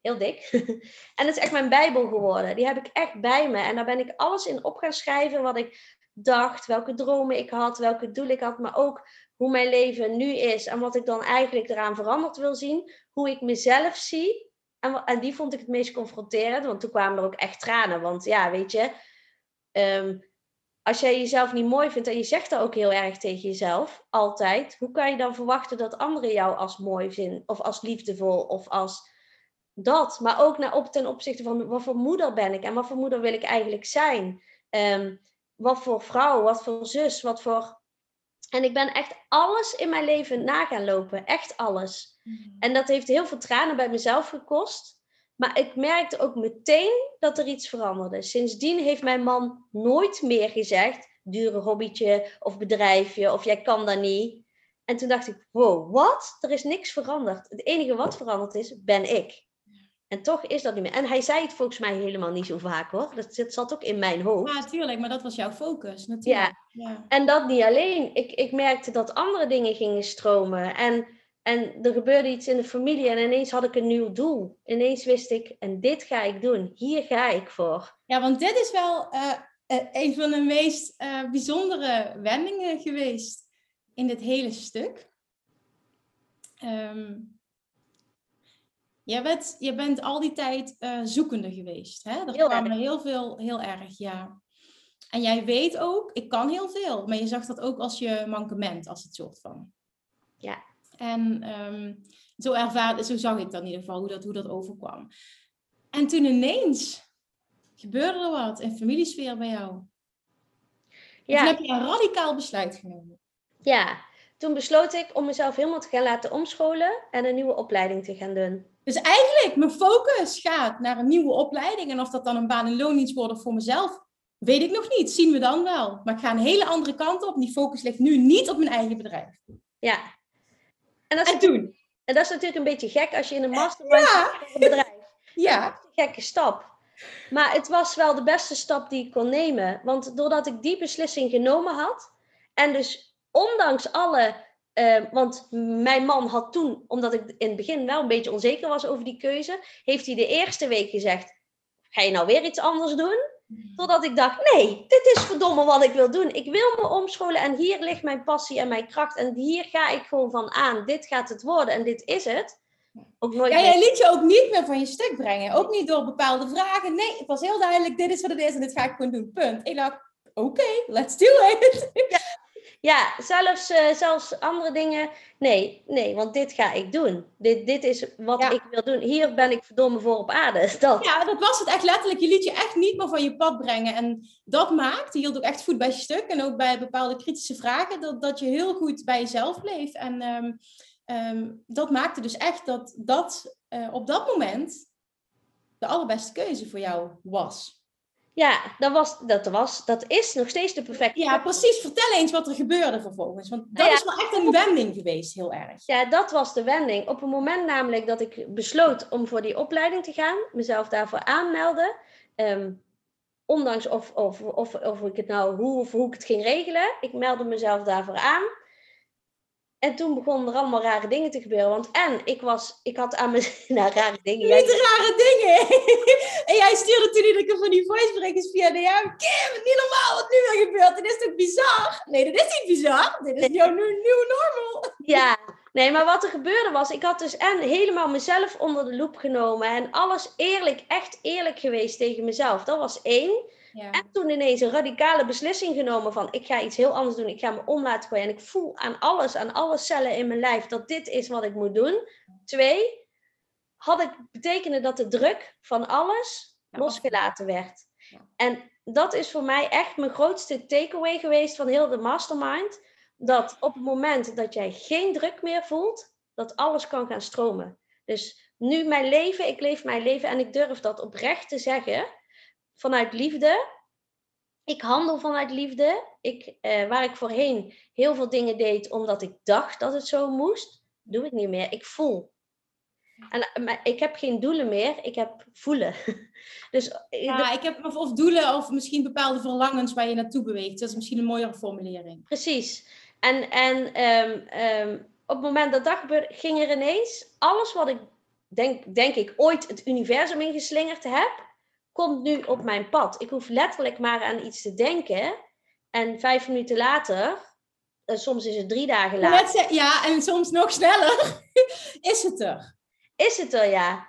Heel dik. en het is echt mijn bijbel geworden. Die heb ik echt bij me. En daar ben ik alles in op gaan schrijven wat ik dacht, welke dromen ik had, welke doelen ik had, maar ook hoe mijn leven nu is en wat ik dan eigenlijk eraan veranderd wil zien, hoe ik mezelf zie. En, die vond ik het meest confronterend, want toen kwamen er ook echt tranen. Want ja, weet je, ehm, als jij jezelf niet mooi vindt en je zegt dat ook heel erg tegen jezelf, altijd, hoe kan je dan verwachten dat anderen jou als mooi vinden, of als liefdevol, of als dat, maar ook naar op ten opzichte van wat voor moeder ben ik en wat voor moeder wil ik eigenlijk zijn. Um, wat voor vrouw, wat voor zus, wat voor. En ik ben echt alles in mijn leven na gaan lopen. Echt alles. Mm. En dat heeft heel veel tranen bij mezelf gekost. Maar ik merkte ook meteen dat er iets veranderde. Sindsdien heeft mijn man nooit meer gezegd: dure hobbytje of bedrijfje of jij kan dat niet. En toen dacht ik: wow, wat? Er is niks veranderd. Het enige wat veranderd is, ben ik. En toch is dat niet meer. En hij zei het volgens mij helemaal niet zo vaak hoor. Dat, zat ook in mijn hoofd. Ja, natuurlijk, maar dat was jouw focus natuurlijk. Ja. ja. En dat niet alleen. Ik, ik merkte dat andere dingen gingen stromen. En, en er gebeurde iets in de familie en ineens had ik een nieuw doel. Ineens wist ik, en dit ga ik doen. Hier ga ik voor. Ja, want dit is wel uh, een van de meest uh, bijzondere wendingen geweest in dit hele stuk. Um, je bent, je bent al die tijd uh, zoekende geweest. Hè? Er heel kwamen erg. heel veel, heel erg, ja. En jij weet ook, ik kan heel veel, maar je zag dat ook als je mankement, als het soort van. Ja. En um, zo, ervaar, zo zag ik dat in ieder geval, hoe dat, hoe dat overkwam. En toen ineens gebeurde er wat in familiesfeer bij jou. Ja. Toen heb je een radicaal besluit genomen. Ja, toen besloot ik om mezelf helemaal te gaan laten omscholen en een nieuwe opleiding te gaan doen. Dus eigenlijk, mijn focus gaat naar een nieuwe opleiding. En of dat dan een baan- en loondienst wordt voor mezelf, weet ik nog niet. Zien we dan wel. Maar ik ga een hele andere kant op. Die focus ligt nu niet op mijn eigen bedrijf. Ja. En, dat is en toen? En dat is natuurlijk een beetje gek als je in een mastermind ja. een bedrijf. Ja. een gekke stap. Maar het was wel de beste stap die ik kon nemen. Want doordat ik die beslissing genomen had... en dus ondanks alle Ehm, want mijn man had toen, omdat ik in het begin wel een beetje onzeker was over die keuze, heeft hij de eerste week gezegd: Ga je nou weer iets anders doen? Hmm. Totdat ik dacht: Nee, dit is verdomme wat ik wil doen. Ik wil me omscholen en hier ligt mijn passie en mijn kracht. En hier ga ik gewoon van aan. Dit gaat het worden en dit is het. Ook nooit ja, jij liet je ook niet meer van je stuk brengen. Ook niet door bepaalde vragen. Nee, het was heel duidelijk: dit is wat het is en dit ga ik gewoon doen. Punt. Ik dacht: Oké, let's do it. Ja. Ja, zelfs, uh, zelfs andere dingen. Nee, nee, want dit ga ik doen. Dit, dit is wat ik wil doen. Hier ben ik verdomme voor op aarde. Dat. Ja, dat was het echt letterlijk. Je liet je echt niet meer van je pad brengen. En dat maakt, je hield ook echt goed bij je stuk. En ook bij bepaalde kritische vragen, dat, dat je heel goed bij jezelf bleef. En um, um, dat maakte dus echt dat dat uh, op dat moment de allerbeste keuze voor jou was. Ja, dat, was, dat, was, dat is nog steeds de perfecte. Ja, precies. Vertel eens wat er gebeurde vervolgens. Want dat is wel echt een wending geweest, heel erg. Ja, dat was de wending. Op het moment namelijk dat ik besloot om voor die opleiding te gaan, mezelf daarvoor aanmelden. Ehm, ondanks of, of, of, of ik het nou hoe of hoe ik het ging regelen. Ik meldde mezelf daarvoor aan. En toen begonnen er allemaal rare dingen te gebeuren. Want en ik was, ik had aan mijn. Nou, rare dingen. Niet rare dingen. en jij stuurde toen iedere keer van die voiceberichtjes via de ja, Kim, niet normaal wat nu weer gebeurt. Dit is toch bizar? Nee, dit is niet bizar. Dit is jouw nieuw normal. ja, nee, maar wat er gebeurde was, ik had dus en helemaal mezelf onder de loep genomen. En alles eerlijk, echt eerlijk geweest tegen mezelf. Dat was één. Ja. En toen ineens een radicale beslissing genomen van ik ga iets heel anders doen. Ik ga me om laten gooien. En ik voel aan alles, aan alle cellen in mijn lijf dat dit is wat ik moet doen. Twee, had ik betekende dat de druk van alles losgelaten werd. En dat is voor mij echt mijn grootste takeaway geweest van heel de mastermind. Dat op het moment dat jij geen druk meer voelt, dat alles kan gaan stromen. Dus nu mijn leven, ik leef mijn leven en ik durf dat oprecht te zeggen vanuit liefde. Ik handel vanuit liefde. Ik, eh, waar ik voorheen heel veel dingen deed omdat ik dacht dat het zo moest, doe ik niet meer. Ik voel. En maar ik heb geen doelen meer, ik heb voelen. Dus, ja, ik heb of doelen of misschien bepaalde verlangens waar je naartoe beweegt. Dat is misschien een mooiere formulering. Precies. En, en ehm, ehm, op het moment dat dat gebeurde, ging er ineens alles wat ik denk, denk ik ooit het universum ingeslingerd heb, komt nu op mijn pad. Ik hoef letterlijk maar aan iets te denken. En vijf minuten later, uh, soms is het drie dagen later. Ja, en soms nog sneller, is het er. Is het er, ja.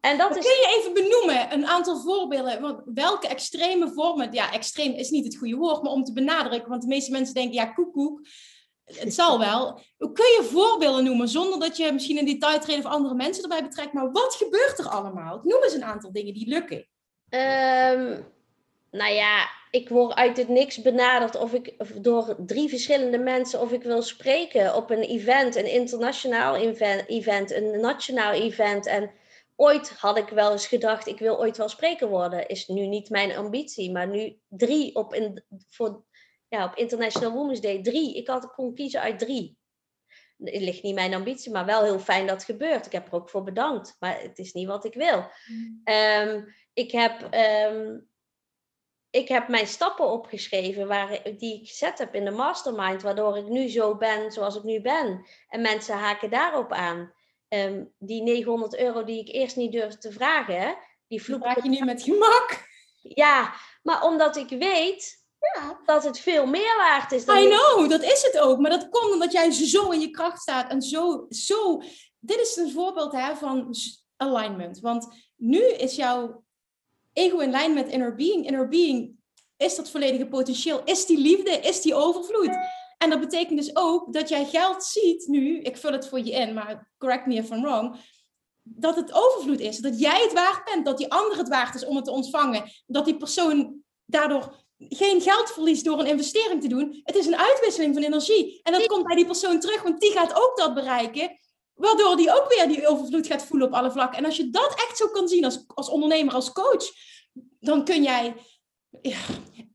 En dat is... Kun je even benoemen, een aantal voorbeelden? welke extreme vormen, ja, extreem is niet het goede woord, maar om te benadrukken, want de meeste mensen denken, ja, koekoek, het zal wel. Kun je voorbeelden noemen, zonder dat je misschien in detail treden of andere mensen erbij betrekt, maar wat gebeurt er allemaal? Noem eens een aantal dingen die lukken. Um, nou ja, ik word uit het niks benaderd of ik door drie verschillende mensen of ik wil spreken op een event, een internationaal event, een nationaal event. En ooit had ik wel eens gedacht, ik wil ooit wel spreker worden. Is nu niet mijn ambitie, maar nu drie op, in, voor, ja, op International Women's Day. Drie. Ik had kon kiezen uit drie. Het ligt niet mijn ambitie, maar wel heel fijn dat het gebeurt. Ik heb er ook voor bedankt, maar het is niet wat ik wil. Um, ik heb, ehm, ik heb mijn stappen opgeschreven waar, die ik gezet heb in de mastermind, waardoor ik nu zo ben zoals ik nu ben. En mensen haken daarop aan. Ehm, die 900 euro die ik eerst niet durfde te vragen, die vloek. vraag je nu met gemak. Ja, maar omdat ik weet ja. dat het veel meer waard is. Dan I know, dat is het ook. Maar dat komt omdat jij zo in je kracht staat en zo, zo. Dit is een voorbeeld hè, van alignment. Want nu is jouw ego in lijn met inner being. Inner being is dat volledige potentieel. Is die liefde? Is die overvloed? En dat betekent dus ook dat jij geld ziet nu. Ik vul het voor je in, maar correct me if I'm wrong. Dat het overvloed is. Dat jij het waard bent. Dat die ander het waard is om het te ontvangen. Dat die persoon daardoor geen geld verliest door een investering te doen. Het is een uitwisseling van energie. En dat komt bij die persoon terug, want die gaat ook dat bereiken. Waardoor die ook weer die overvloed gaat voelen op alle vlakken. En als je dat echt zo kan zien als, als ondernemer, als coach, dan kun jij. Ja,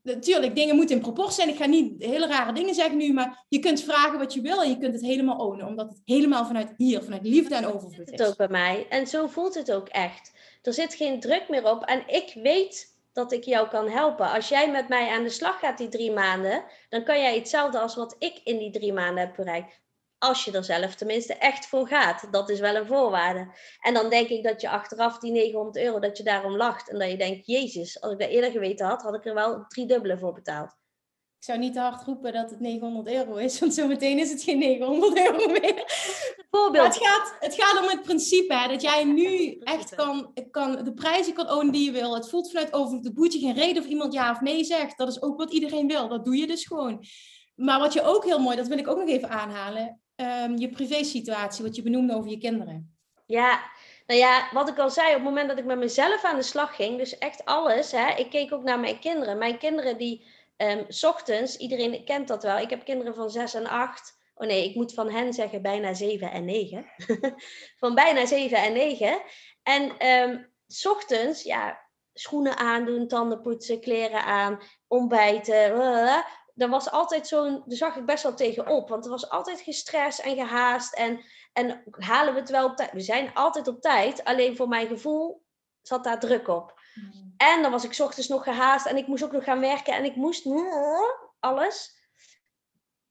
natuurlijk, dingen moeten in proportie zijn. Ik ga niet hele rare dingen zeggen nu, maar je kunt vragen wat je wil en je kunt het helemaal ownen. Omdat het helemaal vanuit hier, vanuit liefde en overvloed is. Het ook bij mij. En zo voelt het ook echt. Er zit geen druk meer op. En ik weet dat ik jou kan helpen. Als jij met mij aan de slag gaat die drie maanden, dan kan jij hetzelfde als wat ik in die drie maanden heb bereikt. Als je er zelf tenminste echt voor gaat. Dat is wel een voorwaarde. En dan denk ik dat je achteraf die 900 euro, dat je daarom lacht. En dat je denkt, jezus, als ik dat eerder geweten had, had ik er wel drie dubbele voor betaald. Ik zou niet te hard roepen dat het 900 euro is, want zometeen is het geen 900 euro meer. Voorbeeld. Het gaat, het gaat om het principe, hè, dat jij nu echt kan, kan, de prijzen kan ownen die je wil. Het voelt vanuit over de boetje geen reden of iemand ja of nee zegt. Dat is ook wat iedereen wil. Dat doe je dus gewoon. Maar wat je ook heel mooi, dat wil ik ook nog even aanhalen, um, je privésituatie, wat je benoemde over je kinderen. Ja, nou ja, wat ik al zei, op het moment dat ik met mezelf aan de slag ging, dus echt alles, hè, ik keek ook naar mijn kinderen. Mijn kinderen die, um, s ochtends, iedereen kent dat wel, ik heb kinderen van 6 en 8. Oh nee, ik moet van hen zeggen bijna 7 en 9. van bijna 7 en 9. En um, s ochtends, ja, schoenen aandoen, tanden poetsen, kleren aan, ontbijten er was altijd zo'n, daar zag ik best wel tegenop. Want er was altijd gestrest en gehaast. En, en halen we het wel op tijd? We zijn altijd op tijd. Alleen voor mijn gevoel zat daar druk op. Hmm. En dan was ik ochtends nog gehaast. En ik moest ook nog gaan werken. En ik moest alles.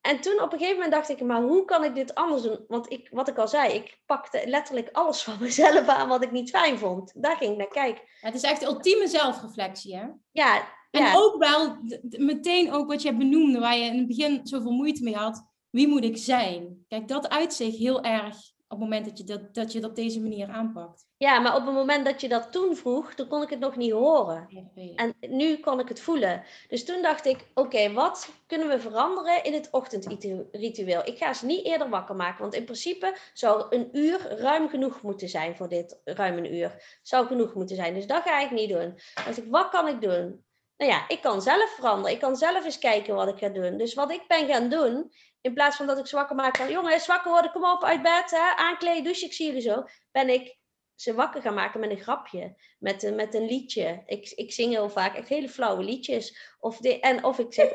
En toen op een gegeven moment dacht ik, maar hoe kan ik dit anders doen? Want ik, wat ik al zei, ik pakte letterlijk alles van mezelf aan wat ik niet fijn vond. Daar ging ik naar kijken. het is echt ultieme zelfreflectie, hè? Ja, en ook wel, meteen ook wat jij benoemde, waar je in het begin zoveel moeite mee had. Wie moet ik zijn? Kijk, dat uit zich heel erg op het moment dat je dat, dat je dat op deze manier aanpakt. Ja, maar op het moment dat je dat toen vroeg, toen kon ik het nog niet horen. En nu kon ik het voelen. Dus toen dacht ik, oké, wat kunnen we veranderen in het ochtendritueel? Ik ga ze niet eerder wakker maken, want in principe zou een uur ruim genoeg moeten zijn voor dit, ruim een uur. Zou genoeg moeten zijn, dus dat ga ik niet doen. Dus ik, wat kan ik doen? Nou ja, ik kan zelf veranderen. Ik kan zelf eens kijken wat ik ga doen. Dus wat ik ben gaan doen, in plaats van dat ik zwakker maak van, jongens, wakker worden, kom op uit bed, hè, aankleden, douchen, ik zie jullie zo, ben ik ze wakker gaan maken met een grapje, met, een, met een liedje. Ik, ik zing heel vaak echt hele flauwe liedjes. Of de, en of ik zeg,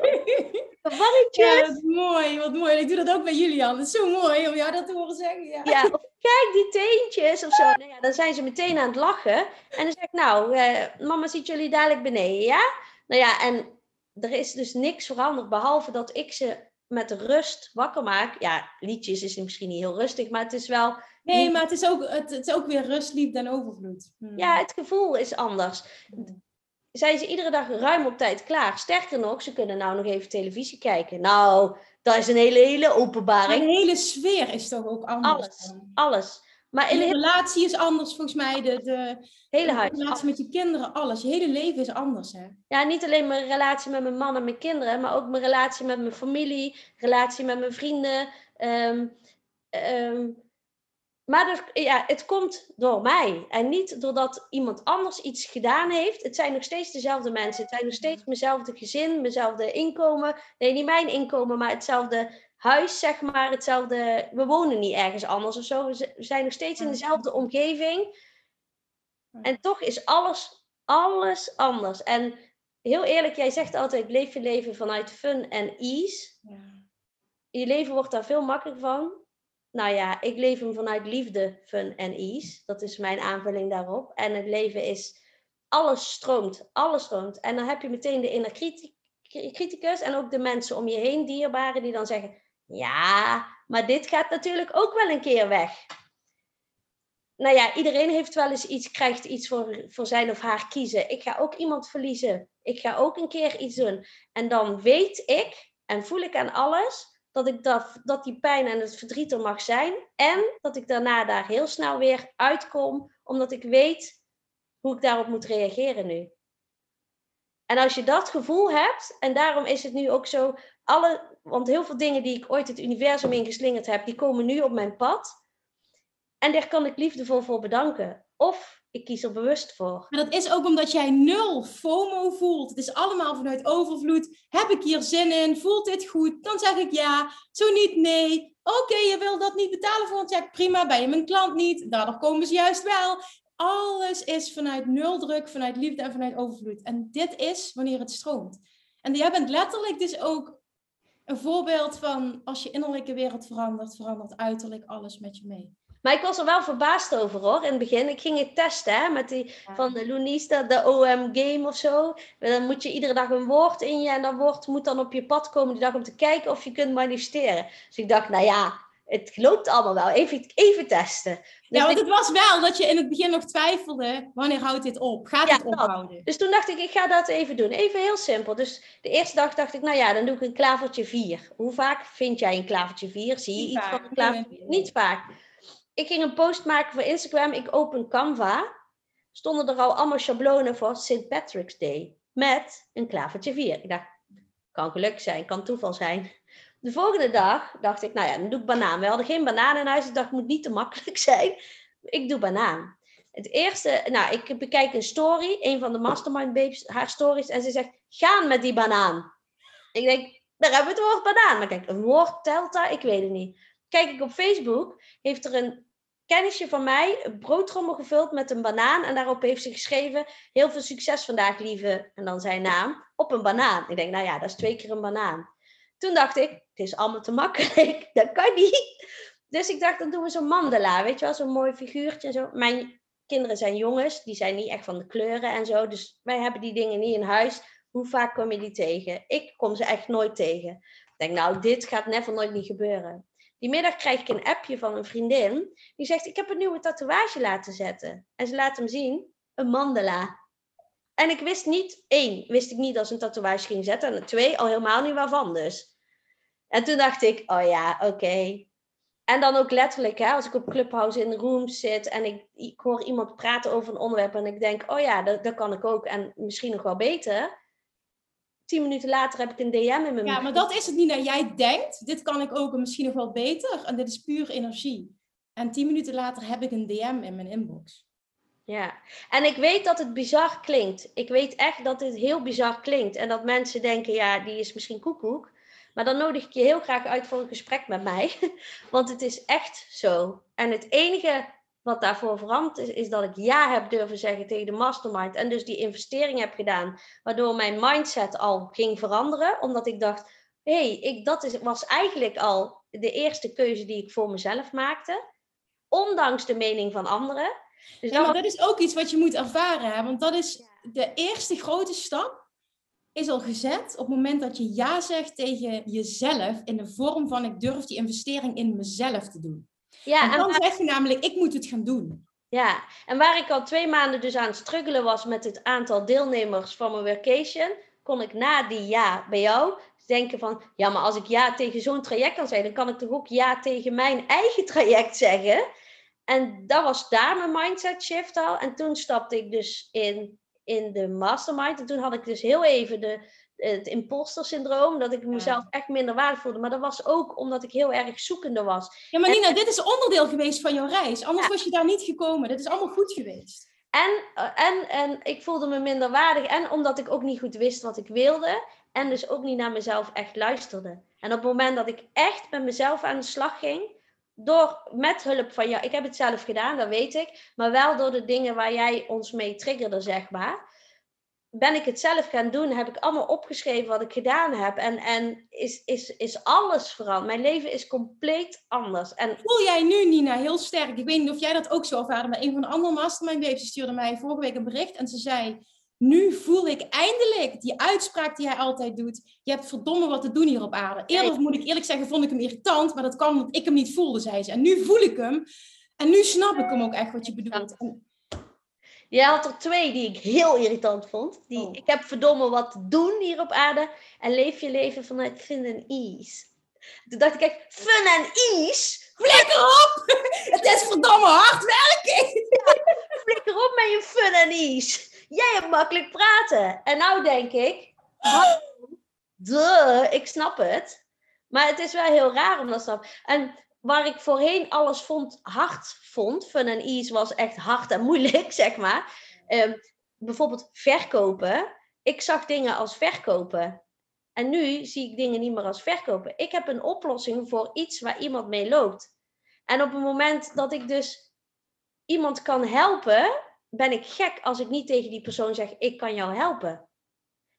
Verwarringjes. wat mooi, wat mooi. Ik doe dat ook bij Julian. Het is zo mooi om jou dat te horen zeggen. Ja. Ja, of kijk die teentjes of zo. Nou ja, dan zijn ze meteen aan het lachen. En dan zeg ik, nou, eh, mama ziet jullie dadelijk beneden, ja? Nou ja, en er is dus niks veranderd, behalve dat ik ze met rust wakker maak. Ja, liedjes is misschien niet heel rustig, maar het is wel... Nee, maar het is ook, het, het is ook weer rust, liefde en overvloed. Hmm. Ja, het gevoel is anders. Zijn ze iedere dag ruim op tijd klaar? Sterker nog, ze kunnen nou nog even televisie kijken. Nou, dat is een hele, hele Maar openbaring. de hele sfeer is toch ook anders. Alles, alles. Maar in De relatie is anders volgens mij. De, de, hele de huis. relatie met je kinderen, alles. Je hele leven is anders, hè? Ja, niet alleen mijn relatie met mijn man en mijn kinderen, maar ook mijn relatie met mijn familie, relatie met mijn vrienden. ehm, ehm, maar dus, ja, het komt door mij en niet doordat iemand anders iets gedaan heeft. Het zijn nog steeds dezelfde mensen. Het zijn nog steeds mijnzelfde gezin, mijnzelfde inkomen. Nee, niet mijn inkomen, maar hetzelfde huis, zeg maar. Hetzelfde. We wonen niet ergens anders of zo. We zijn nog steeds in dezelfde omgeving. En toch is alles, alles anders. En heel eerlijk, jij zegt altijd: leef je leven vanuit fun en ease. Ja. Je leven wordt daar veel makkelijker van. Nou ja, ik leef hem vanuit liefde, fun en ease. Dat is mijn aanvulling daarop. En het leven is, alles stroomt, alles stroomt. En dan heb je meteen de inner criti- criticus en ook de mensen om je heen, dierbaren, die dan zeggen: ja, maar dit gaat natuurlijk ook wel een keer weg. Nou ja, iedereen heeft wel eens iets, krijgt iets voor, voor zijn of haar kiezen. Ik ga ook iemand verliezen. Ik ga ook een keer iets doen. En dan weet ik en voel ik aan alles dat, ik dat, dat die pijn en het verdriet er mag zijn. En dat ik daarna daar heel snel weer uitkom, omdat ik weet hoe ik daarop moet reageren nu. En als je dat gevoel hebt, en daarom is het nu ook zo, alle, want heel veel dingen die ik ooit het universum ingeslingerd heb, die komen nu op mijn pad. En daar kan ik liefdevol voor bedanken. Of ik kies er bewust voor. Maar dat is ook omdat jij nul FOMO voelt. Het is allemaal vanuit overvloed. Heb ik hier zin in? Voelt dit goed? Dan zeg ik ja. Zo niet, nee. Oké, je wil dat niet betalen voor een check. Prima, ben je mijn klant niet? Daardoor komen ze juist wel. Alles is vanuit nul druk, vanuit liefde en vanuit overvloed. En dit is wanneer het stroomt. En jij bent letterlijk dus ook een voorbeeld van als je innerlijke wereld verandert, verandert uiterlijk alles met je mee. Maar ik was er wel verbaasd over hoor, in het begin. Ik ging het testen hè, met die van de Lunista, de OM Game of zo. Dan moet je iedere dag een woord in je en dat woord moet dan op je pad komen die dag om te kijken of je kunt manifesteren. Dus ik dacht, nou ja, het loopt allemaal wel. Even, even testen. Dus, Ja, want ik- het was wel dat je in het begin nog twijfelde, wanneer houdt dit op? Gaat Ja, het dat. ophouden? dus toen dacht ik, ik ga dat even doen. Even heel simpel. Dus de eerste dag dacht ik, nou ja, dan doe ik een klavertje 4. Hoe vaak vind jij een klavertje 4? Zie je Niet iets vaak. van een klavertje Nee, 4? nee. Niet vaak. Ik ging een post maken voor Instagram. Ik open Canva. Stonden er al allemaal schablonen voor St. Patrick's Day. Met een klavertje 4. Ik dacht, kan geluk zijn, kan toeval zijn. De volgende dag dacht ik, nou ja, dan doe ik banaan. We hadden geen banaan in huis. Ik dacht, het moet niet te makkelijk zijn. Ik doe banaan. Het eerste, nou, ik bekijk een story, een van de Mastermind Babes, haar stories, en ze zegt, gaan met die banaan. Ik denk, daar hebben we het woord banaan. Maar kijk, een woord telt daar, ik weet het niet. Kijk ik op Facebook, heeft er een kennisje van mij een broodtrommel gevuld met een banaan. En daarop heeft ze geschreven, heel veel succes vandaag, lieve, en dan zijn naam, op een banaan. Ik denk, nou ja, dat is twee keer een banaan. Toen dacht ik, het is allemaal te makkelijk, dat kan niet. Dus ik dacht, dan doen we zo'n mandala, weet je wel, zo'n mooi figuurtje zo. Mijn kinderen zijn jongens, die zijn niet echt van de kleuren en zo. Dus wij hebben die dingen niet in huis. Hoe vaak kom je die tegen? Ik kom ze echt nooit tegen. Ik denk, nou, dit gaat never nooit niet gebeuren. Die middag krijg ik een appje van een vriendin. Die zegt, ik heb een nieuwe tatoeage laten zetten. En ze laat hem zien, een mandala. En ik wist niet, één, wist ik niet dat ze een tatoeage ging zetten. En twee, al helemaal niet waarvan dus. En toen dacht ik, oh ja, oké. En dan ook letterlijk, hè, als ik op Clubhouse in rooms zit en ik, ik hoor iemand praten over een onderwerp en ik denk, oh ja, dat, dat kan ik ook en misschien nog wel beter. Tien minuten later heb ik een DM in mijn Ja, maar dat is het niet dat jij denkt, dit kan ik ook en misschien nog wel beter. En dit is puur energie. En tien minuten later heb ik een DM in mijn inbox. Ja, en ik weet dat het bizar klinkt. Ik weet echt dat dit heel bizar klinkt. En dat mensen denken, ja, die is misschien koekoek. Maar dan nodig ik je heel graag uit voor een gesprek met mij. Want het is echt zo. En het enige wat daarvoor veranderd is, is dat ik ja heb durven zeggen tegen de mastermind. En dus die investering heb gedaan. Waardoor mijn mindset al ging veranderen. Omdat ik dacht, hey, ik, dat is, was eigenlijk al de eerste keuze die ik voor mezelf maakte. Ondanks de mening van anderen. Dus ja, maar dat is ook iets wat je moet ervaren. Hè? Want dat is de eerste grote stap is al gezet op het moment dat je ja zegt tegen jezelf in de vorm van ik durf die investering in mezelf te doen. Ja, en dan zeg je namelijk ik moet het gaan doen. Ja, en waar ik al twee maanden dus aan het struggelen was met het aantal deelnemers van mijn vacation, kon ik na die ja bij jou denken van, ja, maar als ik ja tegen zo'n traject kan zeggen, dan kan ik toch ook ja tegen mijn eigen traject zeggen. En dat was daar mijn mindset shift al. En toen stapte ik dus in, in de mastermind. En toen had ik dus heel even de, het imposter syndroom, dat ik mezelf echt minder waard voelde. Maar dat was ook omdat ik heel erg zoekende was. Ja, maar Nina, dit is onderdeel geweest van jouw reis. Anders was je daar niet gekomen. Dat is allemaal goed geweest. En, en, en ik voelde me minder waardig. En omdat ik ook niet goed wist wat ik wilde. En dus ook niet naar mezelf echt luisterde. En op het moment dat ik echt met mezelf aan de slag ging, door met hulp van jou, ik heb het zelf gedaan, dat weet ik, maar wel door de dingen waar jij ons mee triggerde, zeg maar. Ben ik het zelf gaan doen, heb ik allemaal opgeschreven wat ik gedaan heb. En, en is, is, is alles veranderd. Mijn leven is compleet anders. En... Voel jij nu, Nina, heel sterk? Ik weet niet of jij dat ook zo ervaarde, maar een van de andere mastermind stuurde mij vorige week een bericht en ze zei nu voel ik eindelijk die uitspraak die hij altijd doet. Je hebt verdomme wat te doen hier op aarde. Eerder moet ik eerlijk zeggen, vond ik hem irritant, maar dat kwam omdat ik hem niet voelde, zei ze. En nu voel ik hem. En nu snap ik hem ook echt wat je bedoelt. Je had er twee die ik heel irritant vond. Die, oh. Ik heb verdomme wat te doen hier op aarde. En leef je leven vanuit fun en ease. Toen dacht ik echt, fun en ease? Flikker op! Het is verdomme hard werken! flikker op met je fun en ease jij hebt makkelijk praten. En nou denk ik, duh, ik snap het. Maar het is wel heel raar om dat te En waar ik voorheen alles vond, hard vond, fun en ease was echt hard en moeilijk, zeg maar. Um, bijvoorbeeld verkopen. Ik zag dingen als verkopen. En nu zie ik dingen niet meer als verkopen. Ik heb een oplossing voor iets waar iemand mee loopt. En op het moment dat ik dus iemand kan helpen, ben ik gek als ik niet tegen die persoon zeg: ik kan jou helpen.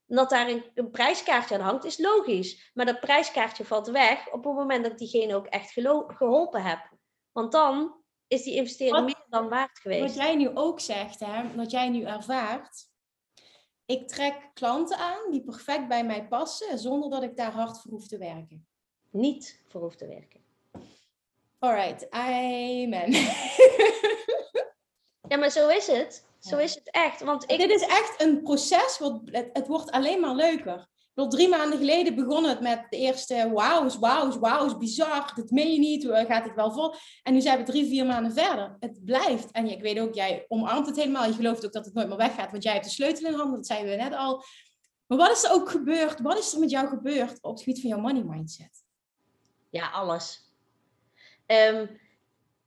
dat daar een, een, prijskaartje aan hangt, is logisch. Maar dat prijskaartje valt weg op het moment dat ik diegene ook echt geholpen heb. Want dan is die investering meer dan waard geweest. Wat jij nu ook zegt, hè, wat jij nu ervaart. Ik trek klanten aan die perfect bij mij passen, zonder dat ik daar hard voor hoef te werken. Niet voor hoef te werken. Alright, amen. Ja, maar zo is het. Zo is het echt. Want ik... Dit is echt een proces, wat, het, het wordt alleen maar leuker. Ik drie maanden geleden begon het met de eerste wauws, wauws, wauws, bizar. Dat meen je niet, gaat het wel vol? En nu zijn we drie, vier maanden verder. Het blijft. En ik weet ook, jij omarmt het helemaal. Je gelooft ook dat het nooit meer weggaat, want jij hebt de sleutel in handen. Dat zeiden we net al. Maar wat is er ook gebeurd? Wat is er met jou gebeurd op het gebied van jouw money mindset? Ja, alles. Um,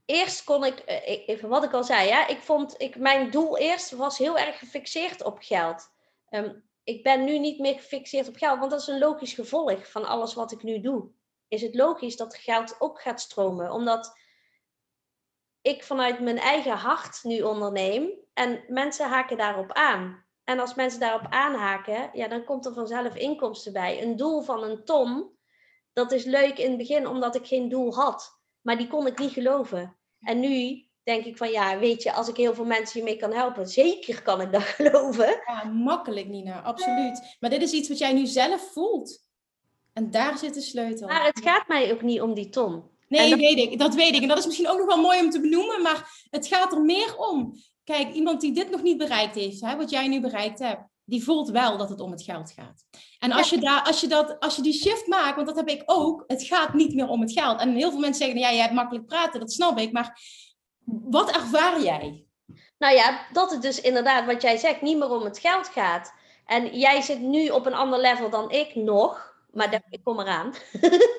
eerst kon ik, eh, even wat ik al zei, ja, ik vond, ik, mijn doel eerst was heel erg gefixeerd op geld. Um, ik ben nu niet meer gefixeerd op geld, want dat is een logisch gevolg van alles wat ik nu doe. Is het logisch dat geld ook gaat stromen, omdat ik vanuit mijn eigen hart nu onderneem en mensen haken daarop aan. En als mensen daarop aanhaken, ja, dan komt er vanzelf inkomsten bij. Een doel van een ton, dat is leuk in het begin omdat ik geen doel had. Maar die kon ik niet geloven. En nu denk ik van ja, weet je, als ik heel veel mensen hiermee kan helpen, zeker kan ik dat geloven. Ja, makkelijk Nina, absoluut. Maar dit is iets wat jij nu zelf voelt. En daar zit de sleutel. Maar het gaat mij ook niet om die ton. Nee, dat... weet ik. Dat weet ik. En dat is misschien ook nog wel mooi om te benoemen. Maar het gaat er meer om. Kijk, iemand die dit nog niet bereikt heeft, hè, wat jij nu bereikt hebt die voelt wel dat het om het geld gaat. En als je, daar, als, je dat, als je die shift maakt, want dat heb ik ook, het gaat niet meer om het geld. En heel veel mensen zeggen, ja, jij hebt makkelijk praten, dat snap ik, maar wat ervaar jij? Nou ja, dat het dus inderdaad, wat jij zegt, niet meer om het geld gaat. En jij zit nu op een ander level dan ik nog. Maar ik kom eraan.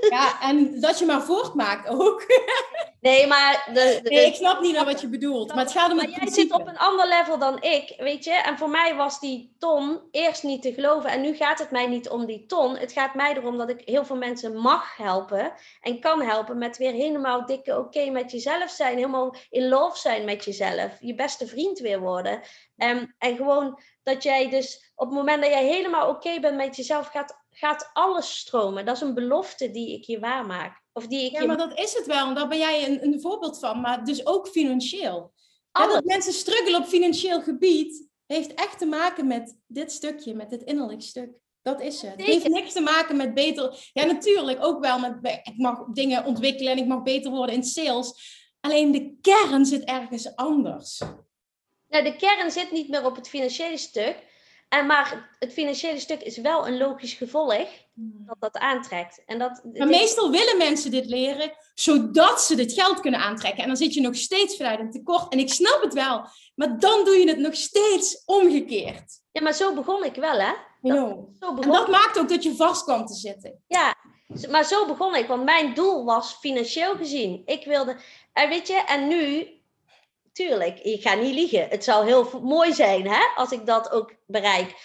Ja, en dat je maar voortmaakt ook. Nee, maar... De, nee, ik snap niet naar wat je bedoelt. Maar het gaat om maar jij zit op een ander level dan ik, weet je. En voor mij was die ton eerst niet te geloven. En nu gaat het mij niet om die ton. Het gaat mij erom dat ik heel veel mensen mag helpen. En kan helpen met weer helemaal dikke oké met jezelf zijn. Helemaal in love zijn met jezelf. Je beste vriend weer worden. Um, en gewoon dat jij dus op het moment dat jij helemaal oké bent met jezelf, gaat gaat alles stromen. Dat is een belofte die ik je waarmaak. Of die ik ja, je... maar dat is het wel. En daar ben jij een, een voorbeeld van. Maar dus ook financieel. Ja, dat mensen struggelen op financieel gebied, heeft echt te maken met dit stukje, met dit innerlijk stuk. Dat is het. Het heeft niks te maken met beter. Ja, natuurlijk ook wel met. Ik mag dingen ontwikkelen en ik mag beter worden in sales. Alleen de kern zit ergens anders. Nou, de kern zit niet meer op het financiële stuk. En maar het financiële stuk is wel een logisch gevolg hmm. dat dat aantrekt. En dat, maar meestal willen mensen dit leren, zodat ze dit geld kunnen aantrekken. En dan zit je nog steeds vanuit een tekort. En ik snap het wel, maar dan doe je het nog steeds omgekeerd. Ja, maar zo begon ik wel, hè? Dat, zo En dat maakt ook dat je vast kwam te zitten. Ja, maar zo begon ik, want mijn doel was financieel gezien. Ik wilde, en weet je, en nu tuurlijk, ik ga niet liegen. Het zou heel mooi zijn hè, als ik dat ook bereik.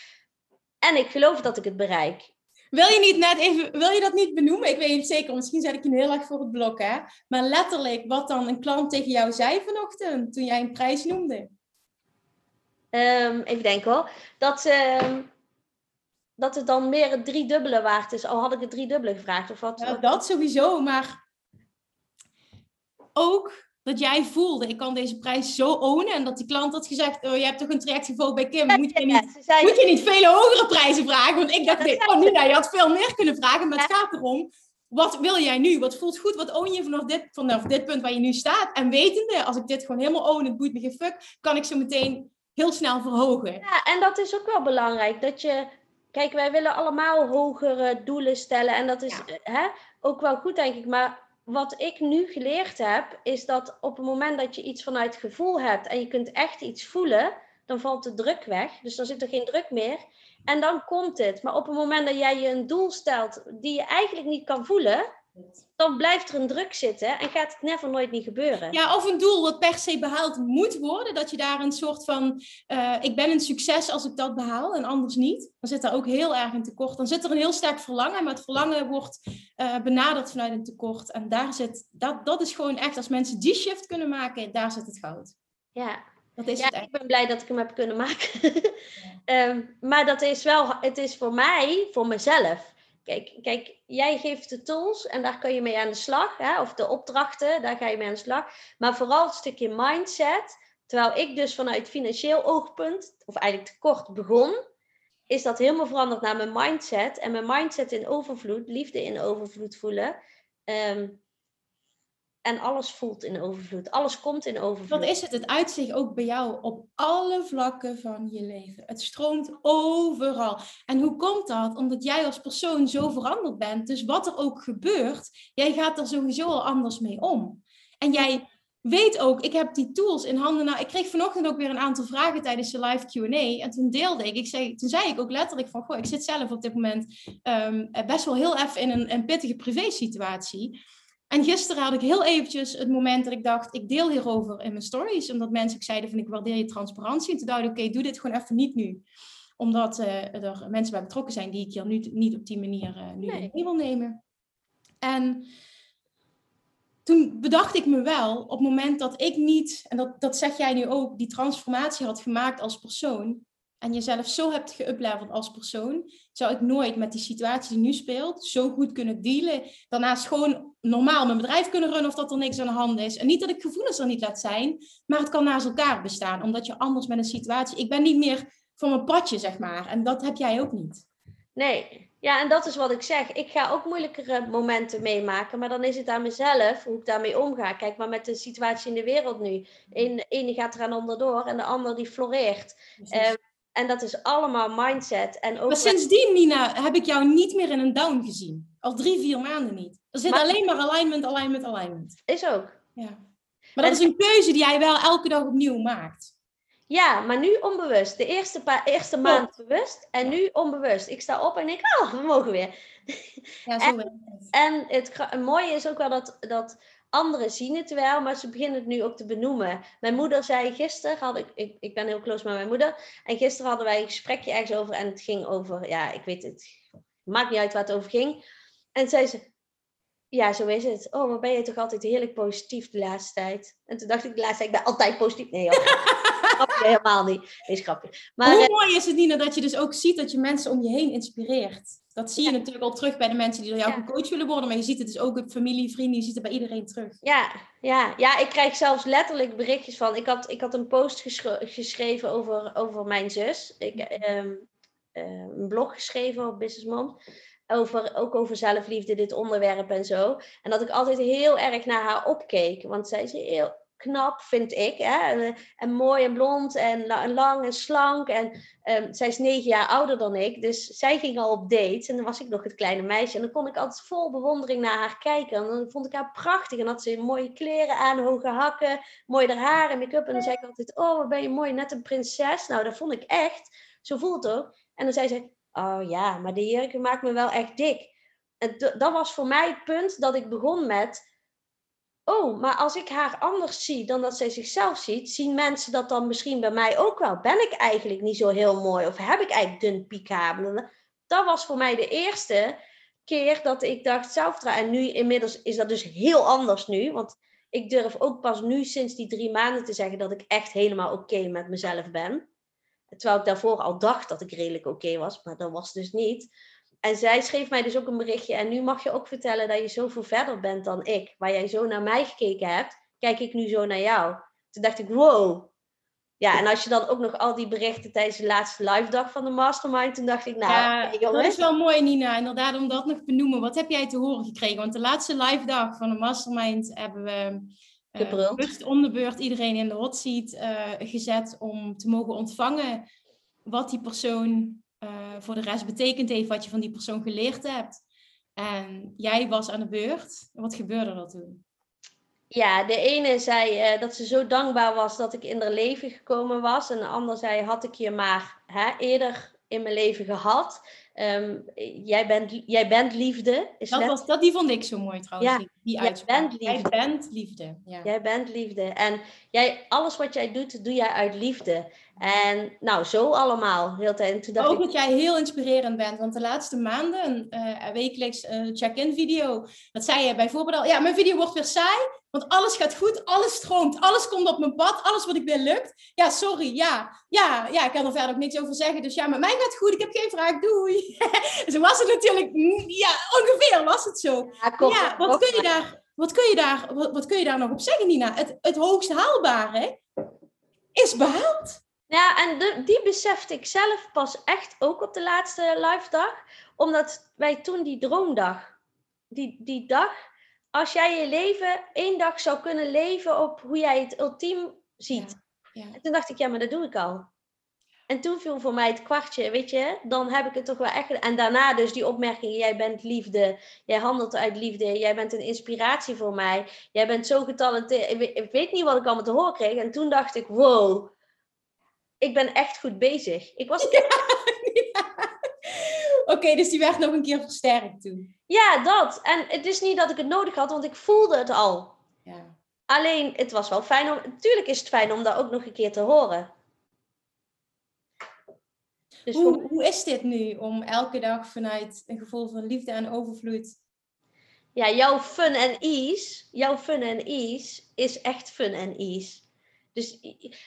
En ik geloof dat ik het bereik. Wil je, niet net even, wil je dat niet benoemen? Ik weet niet zeker, misschien zet ik je heel erg voor het blok. Hè? Maar letterlijk, wat dan een klant tegen jou zei vanochtend toen jij een prijs noemde. Um, even denken hoor. Dat, uh, dat het dan meer het driedubbele waard is. Al had ik het driedubbele gevraagd. Of wat, nou, dat sowieso, maar ook dat jij voelde, ik kan deze prijs zo ownen. En dat die klant had gezegd, oh, je hebt toch een traject gevolgd bij Kim. Moet je, niet, moet je niet vele hogere prijzen vragen? Want ik dacht, oh Nina, je had veel meer kunnen vragen. Maar het gaat erom, wat wil jij nu? Wat voelt goed? Wat own je vanaf dit, vanaf dit punt waar je nu staat? En wetende, als ik dit gewoon helemaal own, het boeit me geen fuck, kan ik zo meteen heel snel verhogen. Ja, en dat is ook wel belangrijk. Dat je, kijk, wij willen allemaal hogere doelen stellen. En dat is hè, ook wel goed, denk ik. Maar wat ik nu geleerd heb, is dat op het moment dat je iets vanuit gevoel hebt en je kunt echt iets voelen, dan valt de druk weg. Dus dan zit er geen druk meer. En dan komt het. Maar op het moment dat jij je een doel stelt die je eigenlijk niet kan voelen, dan blijft er een druk zitten en gaat het never nooit niet gebeuren. Ja, of een doel dat per se behaald moet worden, dat je daar een soort van, uh, ik ben een succes als ik dat behaal en anders niet. Dan zit er ook heel erg een tekort. Dan zit er een heel sterk verlangen, maar het verlangen wordt uh, benaderd vanuit een tekort. En daar zit, dat, dat is gewoon echt, als mensen die shift kunnen maken, daar zit het goud. Ja, dat is ja, ik ben blij dat ik hem heb kunnen maken. um, maar dat is wel, het is voor mij, voor mezelf Kijk, kijk, jij geeft de tools en daar kun je mee aan de slag. Hè? Of de opdrachten, daar ga je mee aan de slag. Maar vooral het stukje mindset. Terwijl ik dus vanuit financieel oogpunt, of eigenlijk te kort begon, is dat helemaal veranderd naar mijn mindset. En mijn mindset in overvloed, liefde in overvloed voelen. Um, en alles voelt in overvloed. Alles komt in overvloed. Dat is het. Het uitzicht ook bij jou op alle vlakken van je leven. Het stroomt overal. En hoe komt dat? Omdat jij als persoon zo veranderd bent. Dus wat er ook gebeurt, jij gaat er sowieso al anders mee om. En jij weet ook, ik heb die tools in handen. Nou, ik kreeg vanochtend ook weer een aantal vragen tijdens de live Q&A. En toen deelde ik, ik zei, toen zei ik ook letterlijk van, goh, ik zit zelf op dit moment um, best wel heel even in een, een pittige privé situatie. En gisteren had ik heel eventjes het moment dat ik dacht, ik deel hierover in mijn stories. Omdat mensen zeiden van ik waardeer je transparantie. En toen dacht ik, oké, doe dit gewoon even niet nu. Omdat uh, er mensen bij betrokken zijn die ik hier nu niet op die manier uh, nu nee. wil nemen. En toen bedacht ik me wel, op het moment dat ik niet, en dat, dat zeg jij nu ook, die transformatie had gemaakt als persoon, en jezelf zo hebt geüpleveld als persoon, zou ik nooit met die situatie die nu speelt zo goed kunnen dealen. Daarnaast gewoon normaal mijn bedrijf kunnen runnen of dat er niks aan de hand is. En niet dat ik gevoelens er niet laat zijn, maar het kan naast elkaar bestaan. Omdat je anders met een situatie... Ik ben niet meer van mijn padje, zeg maar. En dat heb jij ook niet. Nee, ja, en dat is wat ik zeg. Ik ga ook moeilijkere momenten meemaken, maar dan is het aan mezelf hoe ik daarmee omga. Kijk maar met de situatie in de wereld nu. De ene gaat er aan onderdoor en de ander die floreert. En dat is allemaal mindset. En ook maar sindsdien, Nina, heb ik jou niet meer in een down gezien. Al drie, vier maanden niet. Er zit alleen maar alignment, alignment, alignment. Is ook. Ja. Maar dat is een keuze die jij wel elke dag opnieuw maakt. Ja, maar nu onbewust. De eerste, paar, eerste maand bewust en nu onbewust. Ik sta op en denk, oh, we mogen weer. Ja, zo en, en het, het mooie is ook wel dat, dat Anderen zien het wel, maar ze beginnen het nu ook te benoemen. Mijn moeder zei gisteren, had ik, ik, ik ben heel close met mijn moeder. En gisteren hadden wij een gesprekje ergens over en het ging over, ja, ik weet het, maakt niet uit waar het over ging. En zei ze, ja, zo is het. Oh, maar ben je toch altijd heerlijk positief de laatste tijd? En toen dacht ik de laatste tijd, ik ben altijd positief. Nee, grapje, helemaal niet. Is grapje. Maar, Hoe mooi is het, Nina, dat je dus ook ziet dat je mensen om je heen inspireert. Dat zie je natuurlijk al terug bij de mensen die door jou ja. gecoacht willen worden. Maar je ziet het dus ook op familie, vrienden, je ziet het bij iedereen terug. Ja, ja, ja ik krijg zelfs letterlijk berichtjes van... Ik had, ik had een post geschreven over, over mijn zus. Ik, um, een blog geschreven op Business Mom. Over, ook over zelfliefde, dit onderwerp en zo. En dat ik altijd heel erg naar haar opkeek. Want zij is heel knap, vind ik. Hè? En, mooi en blond en, lang en slank. En um, zij is negen jaar ouder dan ik. Dus zij ging al op dates. En dan was ik nog het kleine meisje. En dan kon ik altijd vol bewondering naar haar kijken. En dan vond ik haar prachtig. En had ze mooie kleren aan, hoge hakken, mooi haar haar en make-up. En dan zei ik altijd, oh, wat ben je mooi, net een prinses. Nou, dat vond ik echt. Zo voelt het ook. En dan zei ze, oh ja, maar de jurk maakt me wel echt dik. En dat was voor mij het punt dat ik begon met oh, maar als ik haar anders zie dan dat zij zichzelf ziet, zien mensen dat dan misschien bij mij ook wel. Ben ik eigenlijk niet zo heel mooi of heb ik eigenlijk dun piekabel? Dat was voor mij de eerste keer dat ik dacht zelfvertrouwen. En nu inmiddels is dat dus heel anders nu, want ik durf ook pas nu sinds die drie maanden te zeggen dat ik echt helemaal oké met mezelf ben. Terwijl ik daarvoor al dacht dat ik redelijk oké was, maar dat was dus niet. En zij schreef mij dus ook een berichtje. En nu mag je ook vertellen dat je zoveel verder bent dan ik. Waar jij zo naar mij gekeken hebt, kijk ik nu zo naar jou. Toen dacht ik, wow. Ja, en als je dan ook nog al die berichten tijdens de laatste live dag van de Mastermind, toen dacht ik, nou, ja, dat is wel mooi, Nina. Inderdaad, om dat nog te benoemen. Wat heb jij te horen gekregen? Want de laatste live dag van de Mastermind hebben we uh, bewust om de beurt iedereen in de hot seat uh, gezet om te mogen ontvangen wat die persoon uh, voor de rest betekend heeft wat je van die persoon geleerd hebt. En jij was aan de beurt. Wat gebeurde er toen? Ja, de ene zei uh, dat ze zo dankbaar was dat ik in haar leven gekomen was. En de ander zei, had ik je maar hè, eerder in mijn leven gehad. Um, jij, bent, jij bent liefde. Is dat, was, dat die vond ik zo mooi trouwens. Ja, die jij bent liefde. Jij bent liefde. Ja. Jij bent liefde. En jij, alles wat jij doet, doe jij uit liefde. En nou, zo allemaal. Heel tijd. Toen dacht Ook ik... dat jij heel inspirerend bent. Want de laatste maanden, uh, wekelijks uh, check-in video. Dat zei je bijvoorbeeld al. Ja, mijn video wordt weer saai. Want alles gaat goed, alles stroomt, alles komt op mijn pad, alles wat ik wil lukt. Ja, sorry, ja, ja, ja, ik kan er verder ook niks over zeggen. Dus ja, met mij gaat het goed, ik heb geen vraag, doei. zo was het natuurlijk, ja, ongeveer was het zo. Ja, wat, kun je daar, wat, kun je daar, wat, wat kun je daar nog op zeggen, Nina? Het, het hoogst haalbare is behaald. Ja, en de, die besefte ik zelf pas echt ook op de laatste live dag. Omdat wij toen die droomdag, die, die dag, als jij je leven één dag zou kunnen leven op hoe jij het ultiem ziet. Ja, En toen dacht ik, ja, maar dat doe ik al. En toen viel voor mij het kwartje, weet je, dan heb ik het toch wel echt. En daarna dus die opmerking: jij bent liefde, jij handelt uit liefde, jij bent een inspiratie voor mij, jij bent zo getalenteerd. Ik weet niet wat ik allemaal te horen kreeg. En toen dacht ik: wow, ik ben echt goed bezig. Ik was. Oké, dus die werd nog een keer versterkt toen. Ja, dat. En het is niet dat ik het nodig had, want ik voelde het al. Ja. Alleen, het was wel fijn om. Natuurlijk is het fijn om dat ook nog een keer te horen. Dus hoe, hoe is dit nu om elke dag vanuit een gevoel van liefde en overvloed? Ja, jouw fun en ease, jouw fun en ease is echt fun en ease. Dus,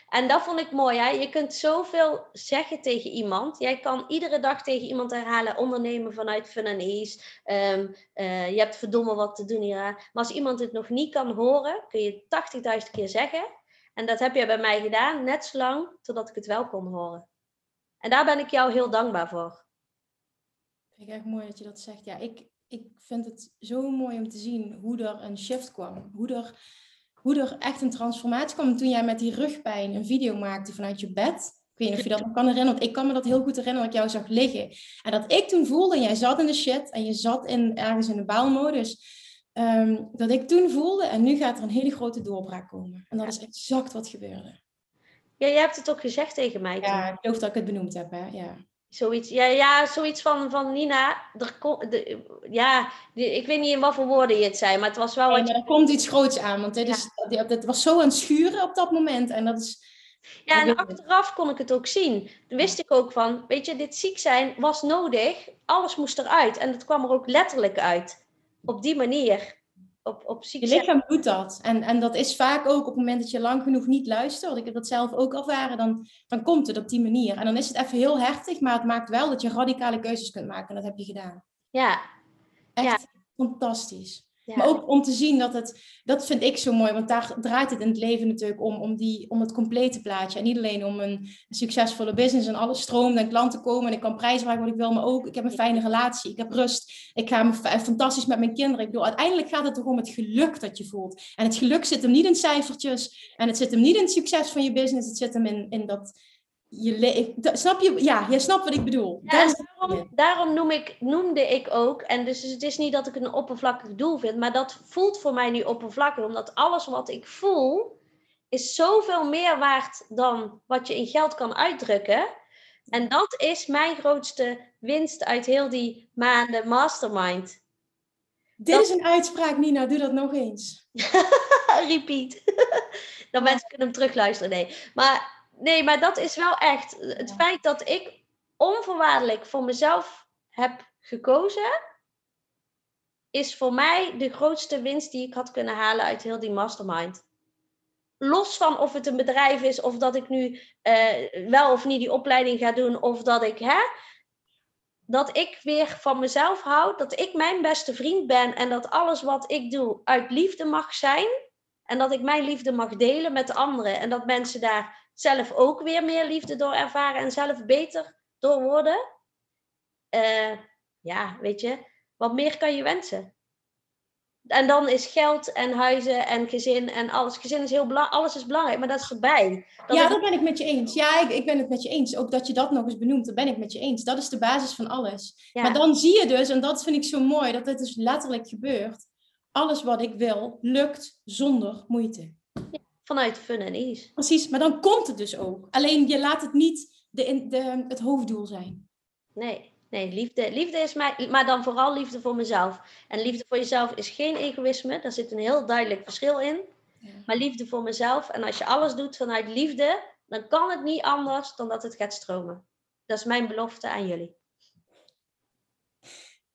en dat vond ik mooi. Hè? Je kunt zoveel zeggen tegen iemand. Jij kan iedere dag tegen iemand herhalen: ondernemen vanuit fun and ease. Um, uh, je hebt verdomme wat te doen hier. Maar als iemand het nog niet kan horen, kun je 80.000 keer zeggen. En dat heb je bij mij gedaan, net zo lang totdat ik het wel kon horen. En daar ben ik jou heel dankbaar voor. Vind ik echt mooi dat je dat zegt. Ja, ik, ik vind het zo mooi om te zien hoe er een shift kwam. Hoe er hoe er echt een transformatie kwam toen jij met die rugpijn een video maakte vanuit je bed. Ik weet niet of je dat nog kan herinneren, want ik kan me dat heel goed herinneren dat ik jou zag liggen. En dat ik toen voelde, en jij zat in de shit en je zat in, ergens in de baalmodus, um, dat ik toen voelde, en nu gaat er een hele grote doorbraak komen. En dat is exact wat gebeurde. Ja, je hebt het ook gezegd tegen mij. Ja, ik geloof dat ik het benoemd heb, hè? Ja. Zoiets, ja, ja, zoiets van, van Nina. Er de, ja, ik weet niet in wat voor woorden je het zei, maar het was wel. Nee, maar er komt iets groots aan, want dit, is, dit was zo aan het schuren op dat moment. En dat is. Ja, en achteraf kon ik het ook zien. Dan wist ik ook van, weet je, dit ziek zijn was nodig. Alles moest eruit. En het kwam er ook letterlijk uit. Op die manier. Op, op Je lichaam doet dat. En, en dat is vaak ook op het moment dat je lang genoeg niet luistert. Ik heb dat zelf ook ervaren. Dan, dan komt het op die manier. En dan is het even heel heftig. Maar het maakt wel dat je radicale keuzes kunt maken. En dat heb je gedaan. Ja. Echt fantastisch. Maar ook om te zien dat het, dat vind ik zo mooi, want daar draait het in het leven natuurlijk om, om, die, om het complete plaatje. En niet alleen om een, succesvolle business en alles stroomt en klanten komen en ik kan prijzen vragen wat ik wil, maar ook ik heb een fijne relatie, ik heb rust, ik ga me fantastisch met mijn kinderen. Ik bedoel, uiteindelijk gaat het toch om het geluk dat je voelt. En het geluk zit hem niet in cijfertjes en het zit hem niet in het succes van je business, het zit hem in, in dat je snap je? Ja, je snapt wat ik bedoel. daarom, daarom noem ik, noemde ik ook, en dus het is niet dat ik een oppervlakkig doel vind, maar dat voelt voor mij nu oppervlakkig, omdat alles wat ik voel is zoveel meer waard dan wat je in geld kan uitdrukken. En dat is mijn grootste winst uit heel die maanden mastermind. Dit is een uitspraak, Nina. Doe dat nog eens. Repeat. Dan mensen kunnen hem terugluisteren. Nee. Maar nee, maar dat is wel echt. Het feit dat ik onvoorwaardelijk voor mezelf heb gekozen, is voor mij de grootste winst die ik had kunnen halen uit heel die mastermind. Los van of het een bedrijf is, of dat ik nu uh, wel of niet die opleiding ga doen, of dat ik, hè, dat ik weer van mezelf houd, dat ik mijn beste vriend ben en dat alles wat ik doe uit liefde mag zijn. En dat ik mijn liefde mag delen met anderen. En dat mensen daar zelf ook weer meer liefde door ervaren en zelf beter door worden. Uh, ja, weet je, wat meer kan je wensen? En dan is geld en huizen en gezin en alles. Gezin is heel belangrijk, alles is belangrijk, maar dat is erbij. Dat ja, dat ben ik met je eens. Ja, ik, ik ben het met je eens. Ook dat je dat nog eens benoemt, dat ben ik met je eens. Dat is de basis van alles. Maar dan zie je dus, en dat vind ik zo mooi, dat dit dus letterlijk gebeurt. Alles wat ik wil, lukt zonder moeite. Vanuit fun en ease. Precies, maar dan komt het dus ook. Alleen je laat het niet de, de, het hoofddoel zijn. Nee, nee liefde, liefde is mij, maar dan vooral liefde voor mezelf. En liefde voor jezelf is geen egoïsme, daar zit een heel duidelijk verschil in. Maar liefde voor mezelf, en als je alles doet vanuit liefde, dan kan het niet anders dan dat het gaat stromen. Dat is mijn belofte aan jullie.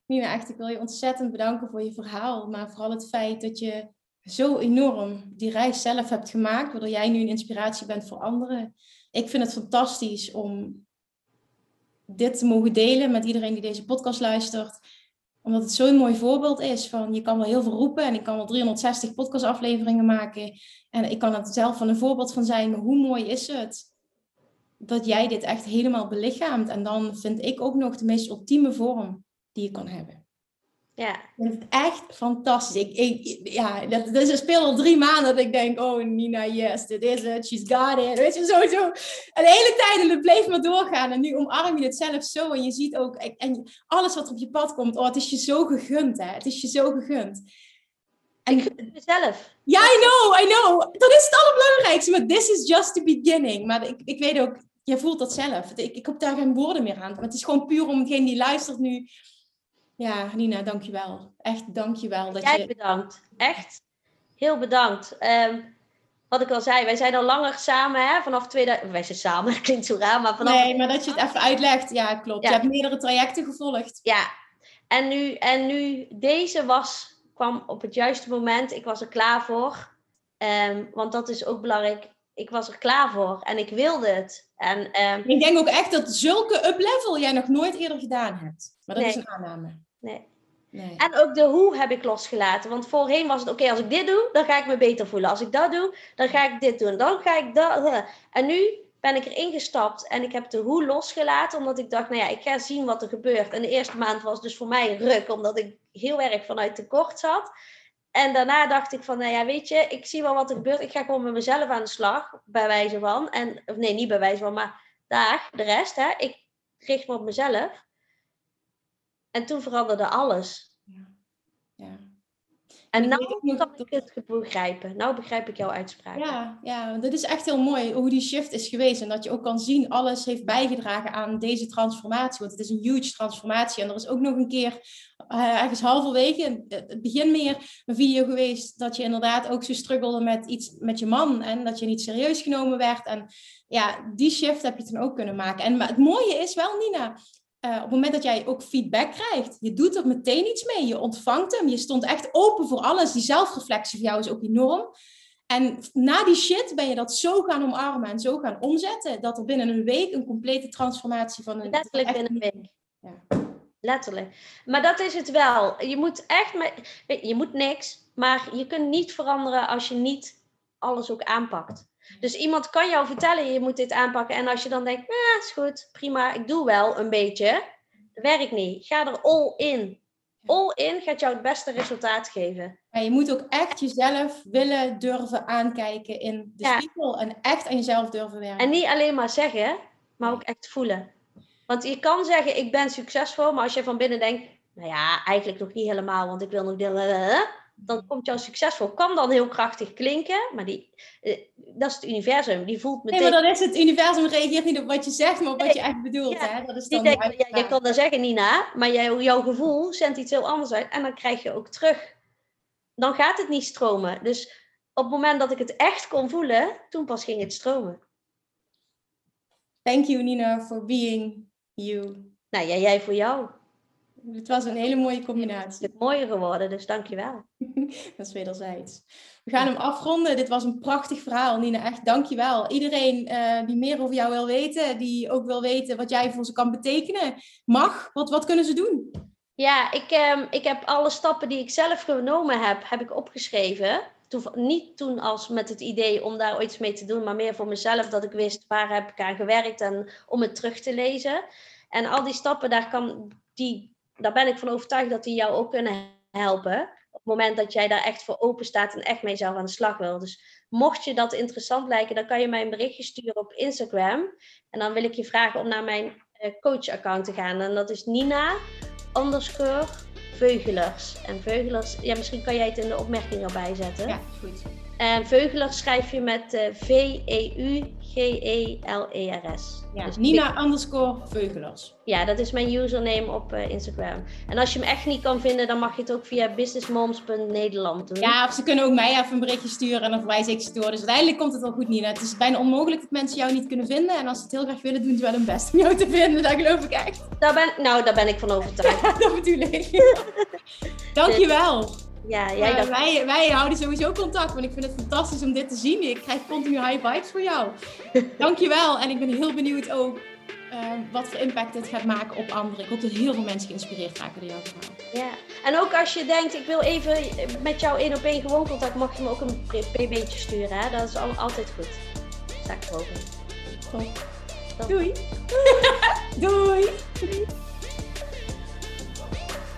Nina, echt, ik wil je ontzettend bedanken voor je verhaal. Maar vooral het feit dat je zo enorm die reis zelf hebt gemaakt, waardoor jij nu een inspiratie bent voor anderen. Ik vind het fantastisch om dit te mogen delen met iedereen die deze podcast luistert. Omdat het zo'n mooi voorbeeld is van je kan wel heel veel roepen en ik kan wel 360 podcastafleveringen maken. En ik kan het zelf van een voorbeeld van zijn, maar hoe mooi is het dat jij dit echt helemaal belichaamt. En dan vind ik ook nog de meest ultieme vorm die je kan hebben. Ja. Ik vind het echt fantastisch. Ik, ik, ja, dat, dat is al drie maanden dat ik denk, oh Nina, yes, dit is het, she's got it. Weet je, sowieso. En de hele tijd en het bleef maar doorgaan. En nu omarm je het zelf zo. En je ziet ook, en alles wat op je pad komt, oh, het is je zo gegund, hè. Het is je zo gegund. En, ik gun het mezelf. Ja, I know, I know. Dat is het allerbelangrijkste. Maar this is just the beginning. Maar ik, ik weet ook, jij voelt dat zelf. Ik, ik heb daar geen woorden meer aan. Maar het is gewoon puur om degene die luistert nu ja, Nina, dankjewel. Echt dankjewel. Dat Jij je... bedankt. Echt heel bedankt. Um, wat ik al zei, wij zijn al langer samen, hè, vanaf 2000. Wij zijn samen, klinkt zo raar, maar vanaf. Nee, maar dat je het even uitlegt, ja, klopt. Je hebt meerdere trajecten gevolgd. Ja, en nu, en nu deze was, kwam op het juiste moment. Ik was er klaar voor. Um, want dat is ook belangrijk. Ik was er klaar voor en ik wilde het. En, um... Ik denk ook echt dat zulke up-level jij nog nooit eerder gedaan hebt. Maar dat is een aanname. Nee. nee. En ook de hoe heb ik losgelaten. Want voorheen was het oké, als ik dit doe, dan ga ik me beter voelen. Als ik dat doe, dan ga ik dit doen. Dan ga ik dat. En nu ben ik erin gestapt en ik heb de hoe losgelaten. Omdat ik dacht, nou ja, ik ga zien wat er gebeurt. En de eerste maand was dus voor mij een ruk, omdat ik heel erg vanuit tekort zat. En daarna dacht ik van, nou ja, weet je, ik zie wel wat er gebeurt. Ik ga gewoon met mezelf aan de slag, bij wijze van. En, of nee, niet bij wijze van, maar daar, de rest, hè. Ik richt me op mezelf. En toen veranderde alles. Ja. ja. En nu kan ik het begrijpen. Nou begrijp ik jouw uitspraak. Ja, ja, dat is echt heel mooi hoe die shift is geweest. En dat je ook kan zien, alles heeft bijgedragen aan deze transformatie. Want het is een huge transformatie. En er is ook nog een keer, uh, ergens halverwege, het begin meer, een video geweest dat je inderdaad ook zo struggelde met iets met je man. En dat je niet serieus genomen werd. En ja, die shift heb je toen ook kunnen maken. En maar het mooie is wel, Nina, eh, op het moment dat jij ook feedback krijgt, je doet er meteen iets mee, je ontvangt hem, je stond echt open voor alles. Die zelfreflectie voor jou is ook enorm. En na die shit ben je dat zo gaan omarmen en zo gaan omzetten, dat er binnen een week een complete transformatie van een. Letterlijk binnen een week. Ja. Letterlijk. Maar dat is het wel. Je moet echt, met, je moet niks, maar je kunt niet veranderen als je niet alles ook aanpakt. Dus iemand kan jou vertellen, je moet dit aanpakken. En als je dan denkt, ja, is goed, prima, ik doe wel een beetje. Dat werkt niet. Ga er all in. All in gaat jou het beste resultaat geven. En je moet ook echt jezelf willen durven aankijken in de spiegel. En echt aan jezelf durven werken. En niet alleen maar zeggen, maar ook echt voelen. Want je kan zeggen, ik ben succesvol. Maar als je van binnen denkt, nou ja, eigenlijk nog niet helemaal. Want ik wil nog dan komt jouw succesvol. Kan dan heel krachtig klinken, maar die, eh, dat is het universum. Die voelt meteen... Nee, maar dan is het universum reageert niet op wat je zegt, maar op wat je echt bedoelt. hè? Dat is dan ja, je kan dat zeggen, Nina, maar jouw, jouw gevoel zendt iets heel anders uit. En dan krijg je ook terug. Dan gaat het niet stromen. Dus op het moment dat ik het echt kon voelen, toen pas ging het stromen. Thank you, Nina, for being you. Nou ja, jij voor jou. Het was een hele mooie combinatie. Het is mooier geworden, dus dankjewel. dat is wederzijds. We gaan hem afronden. Dit was een prachtig verhaal, Nina. Echt dankjewel. Iedereen uh, die meer over jou wil weten, die ook wil weten wat jij voor ze kan betekenen, mag. Wat, wat kunnen ze doen? Ja, ik, um, ik heb alle stappen die ik zelf genomen heb, heb ik opgeschreven. Toen, niet toen als met het idee om daar iets mee te doen, maar meer voor mezelf dat ik wist waar heb ik aan gewerkt en om het terug te lezen. En al die stappen, daar kan, die daar ben ik van overtuigd dat die jou ook kunnen helpen. Op het moment dat jij daar echt voor open staat en echt mee zelf aan de slag wil. Dus mocht je dat interessant lijken, dan kan je mij een berichtje sturen op Instagram. En dan wil ik je vragen om naar mijn uh, coach-account te gaan. En dat is Nina underscore Veugelers. En Veugelers, ja, misschien kan jij het in de opmerking erbij zetten. Ja, goed. En Veugelers schrijf je met uh, V-E-U G-E-L-E-R-S. Ja, dus Nina underscore Veugelers. Ja, dat is mijn username op uh, Instagram. En als je hem echt niet kan vinden, dan mag je het ook via businessmoms.nederland doen. Ja, of ze kunnen ook mij even een berichtje sturen en dan verwijs ik ze door. Dus uiteindelijk komt het wel goed, Nina. Het is bijna onmogelijk dat mensen jou niet kunnen vinden. En als ze het heel graag willen, doen ze wel hun best om jou te vinden. Dat geloof ik echt. Daar ben, nou, daar ben ik van overtuigd. dat bedoel ik. Dankjewel. Ja, jij wij, wij houden sowieso contact, want ik vind het fantastisch om dit te zien. Ik krijg continu high vibes voor jou. Dankjewel. En ik ben heel benieuwd ook uh, wat voor impact dit gaat maken op anderen. Ik hoop dat heel veel mensen geïnspireerd raken door jouw verhaal. Ja, en ook als je denkt, ik wil even met jou één op één gewoon contact, mag je me ook een pb'tje sturen. Hè? Dat is altijd goed. Sta ik erover. Doei. Doei. Doei.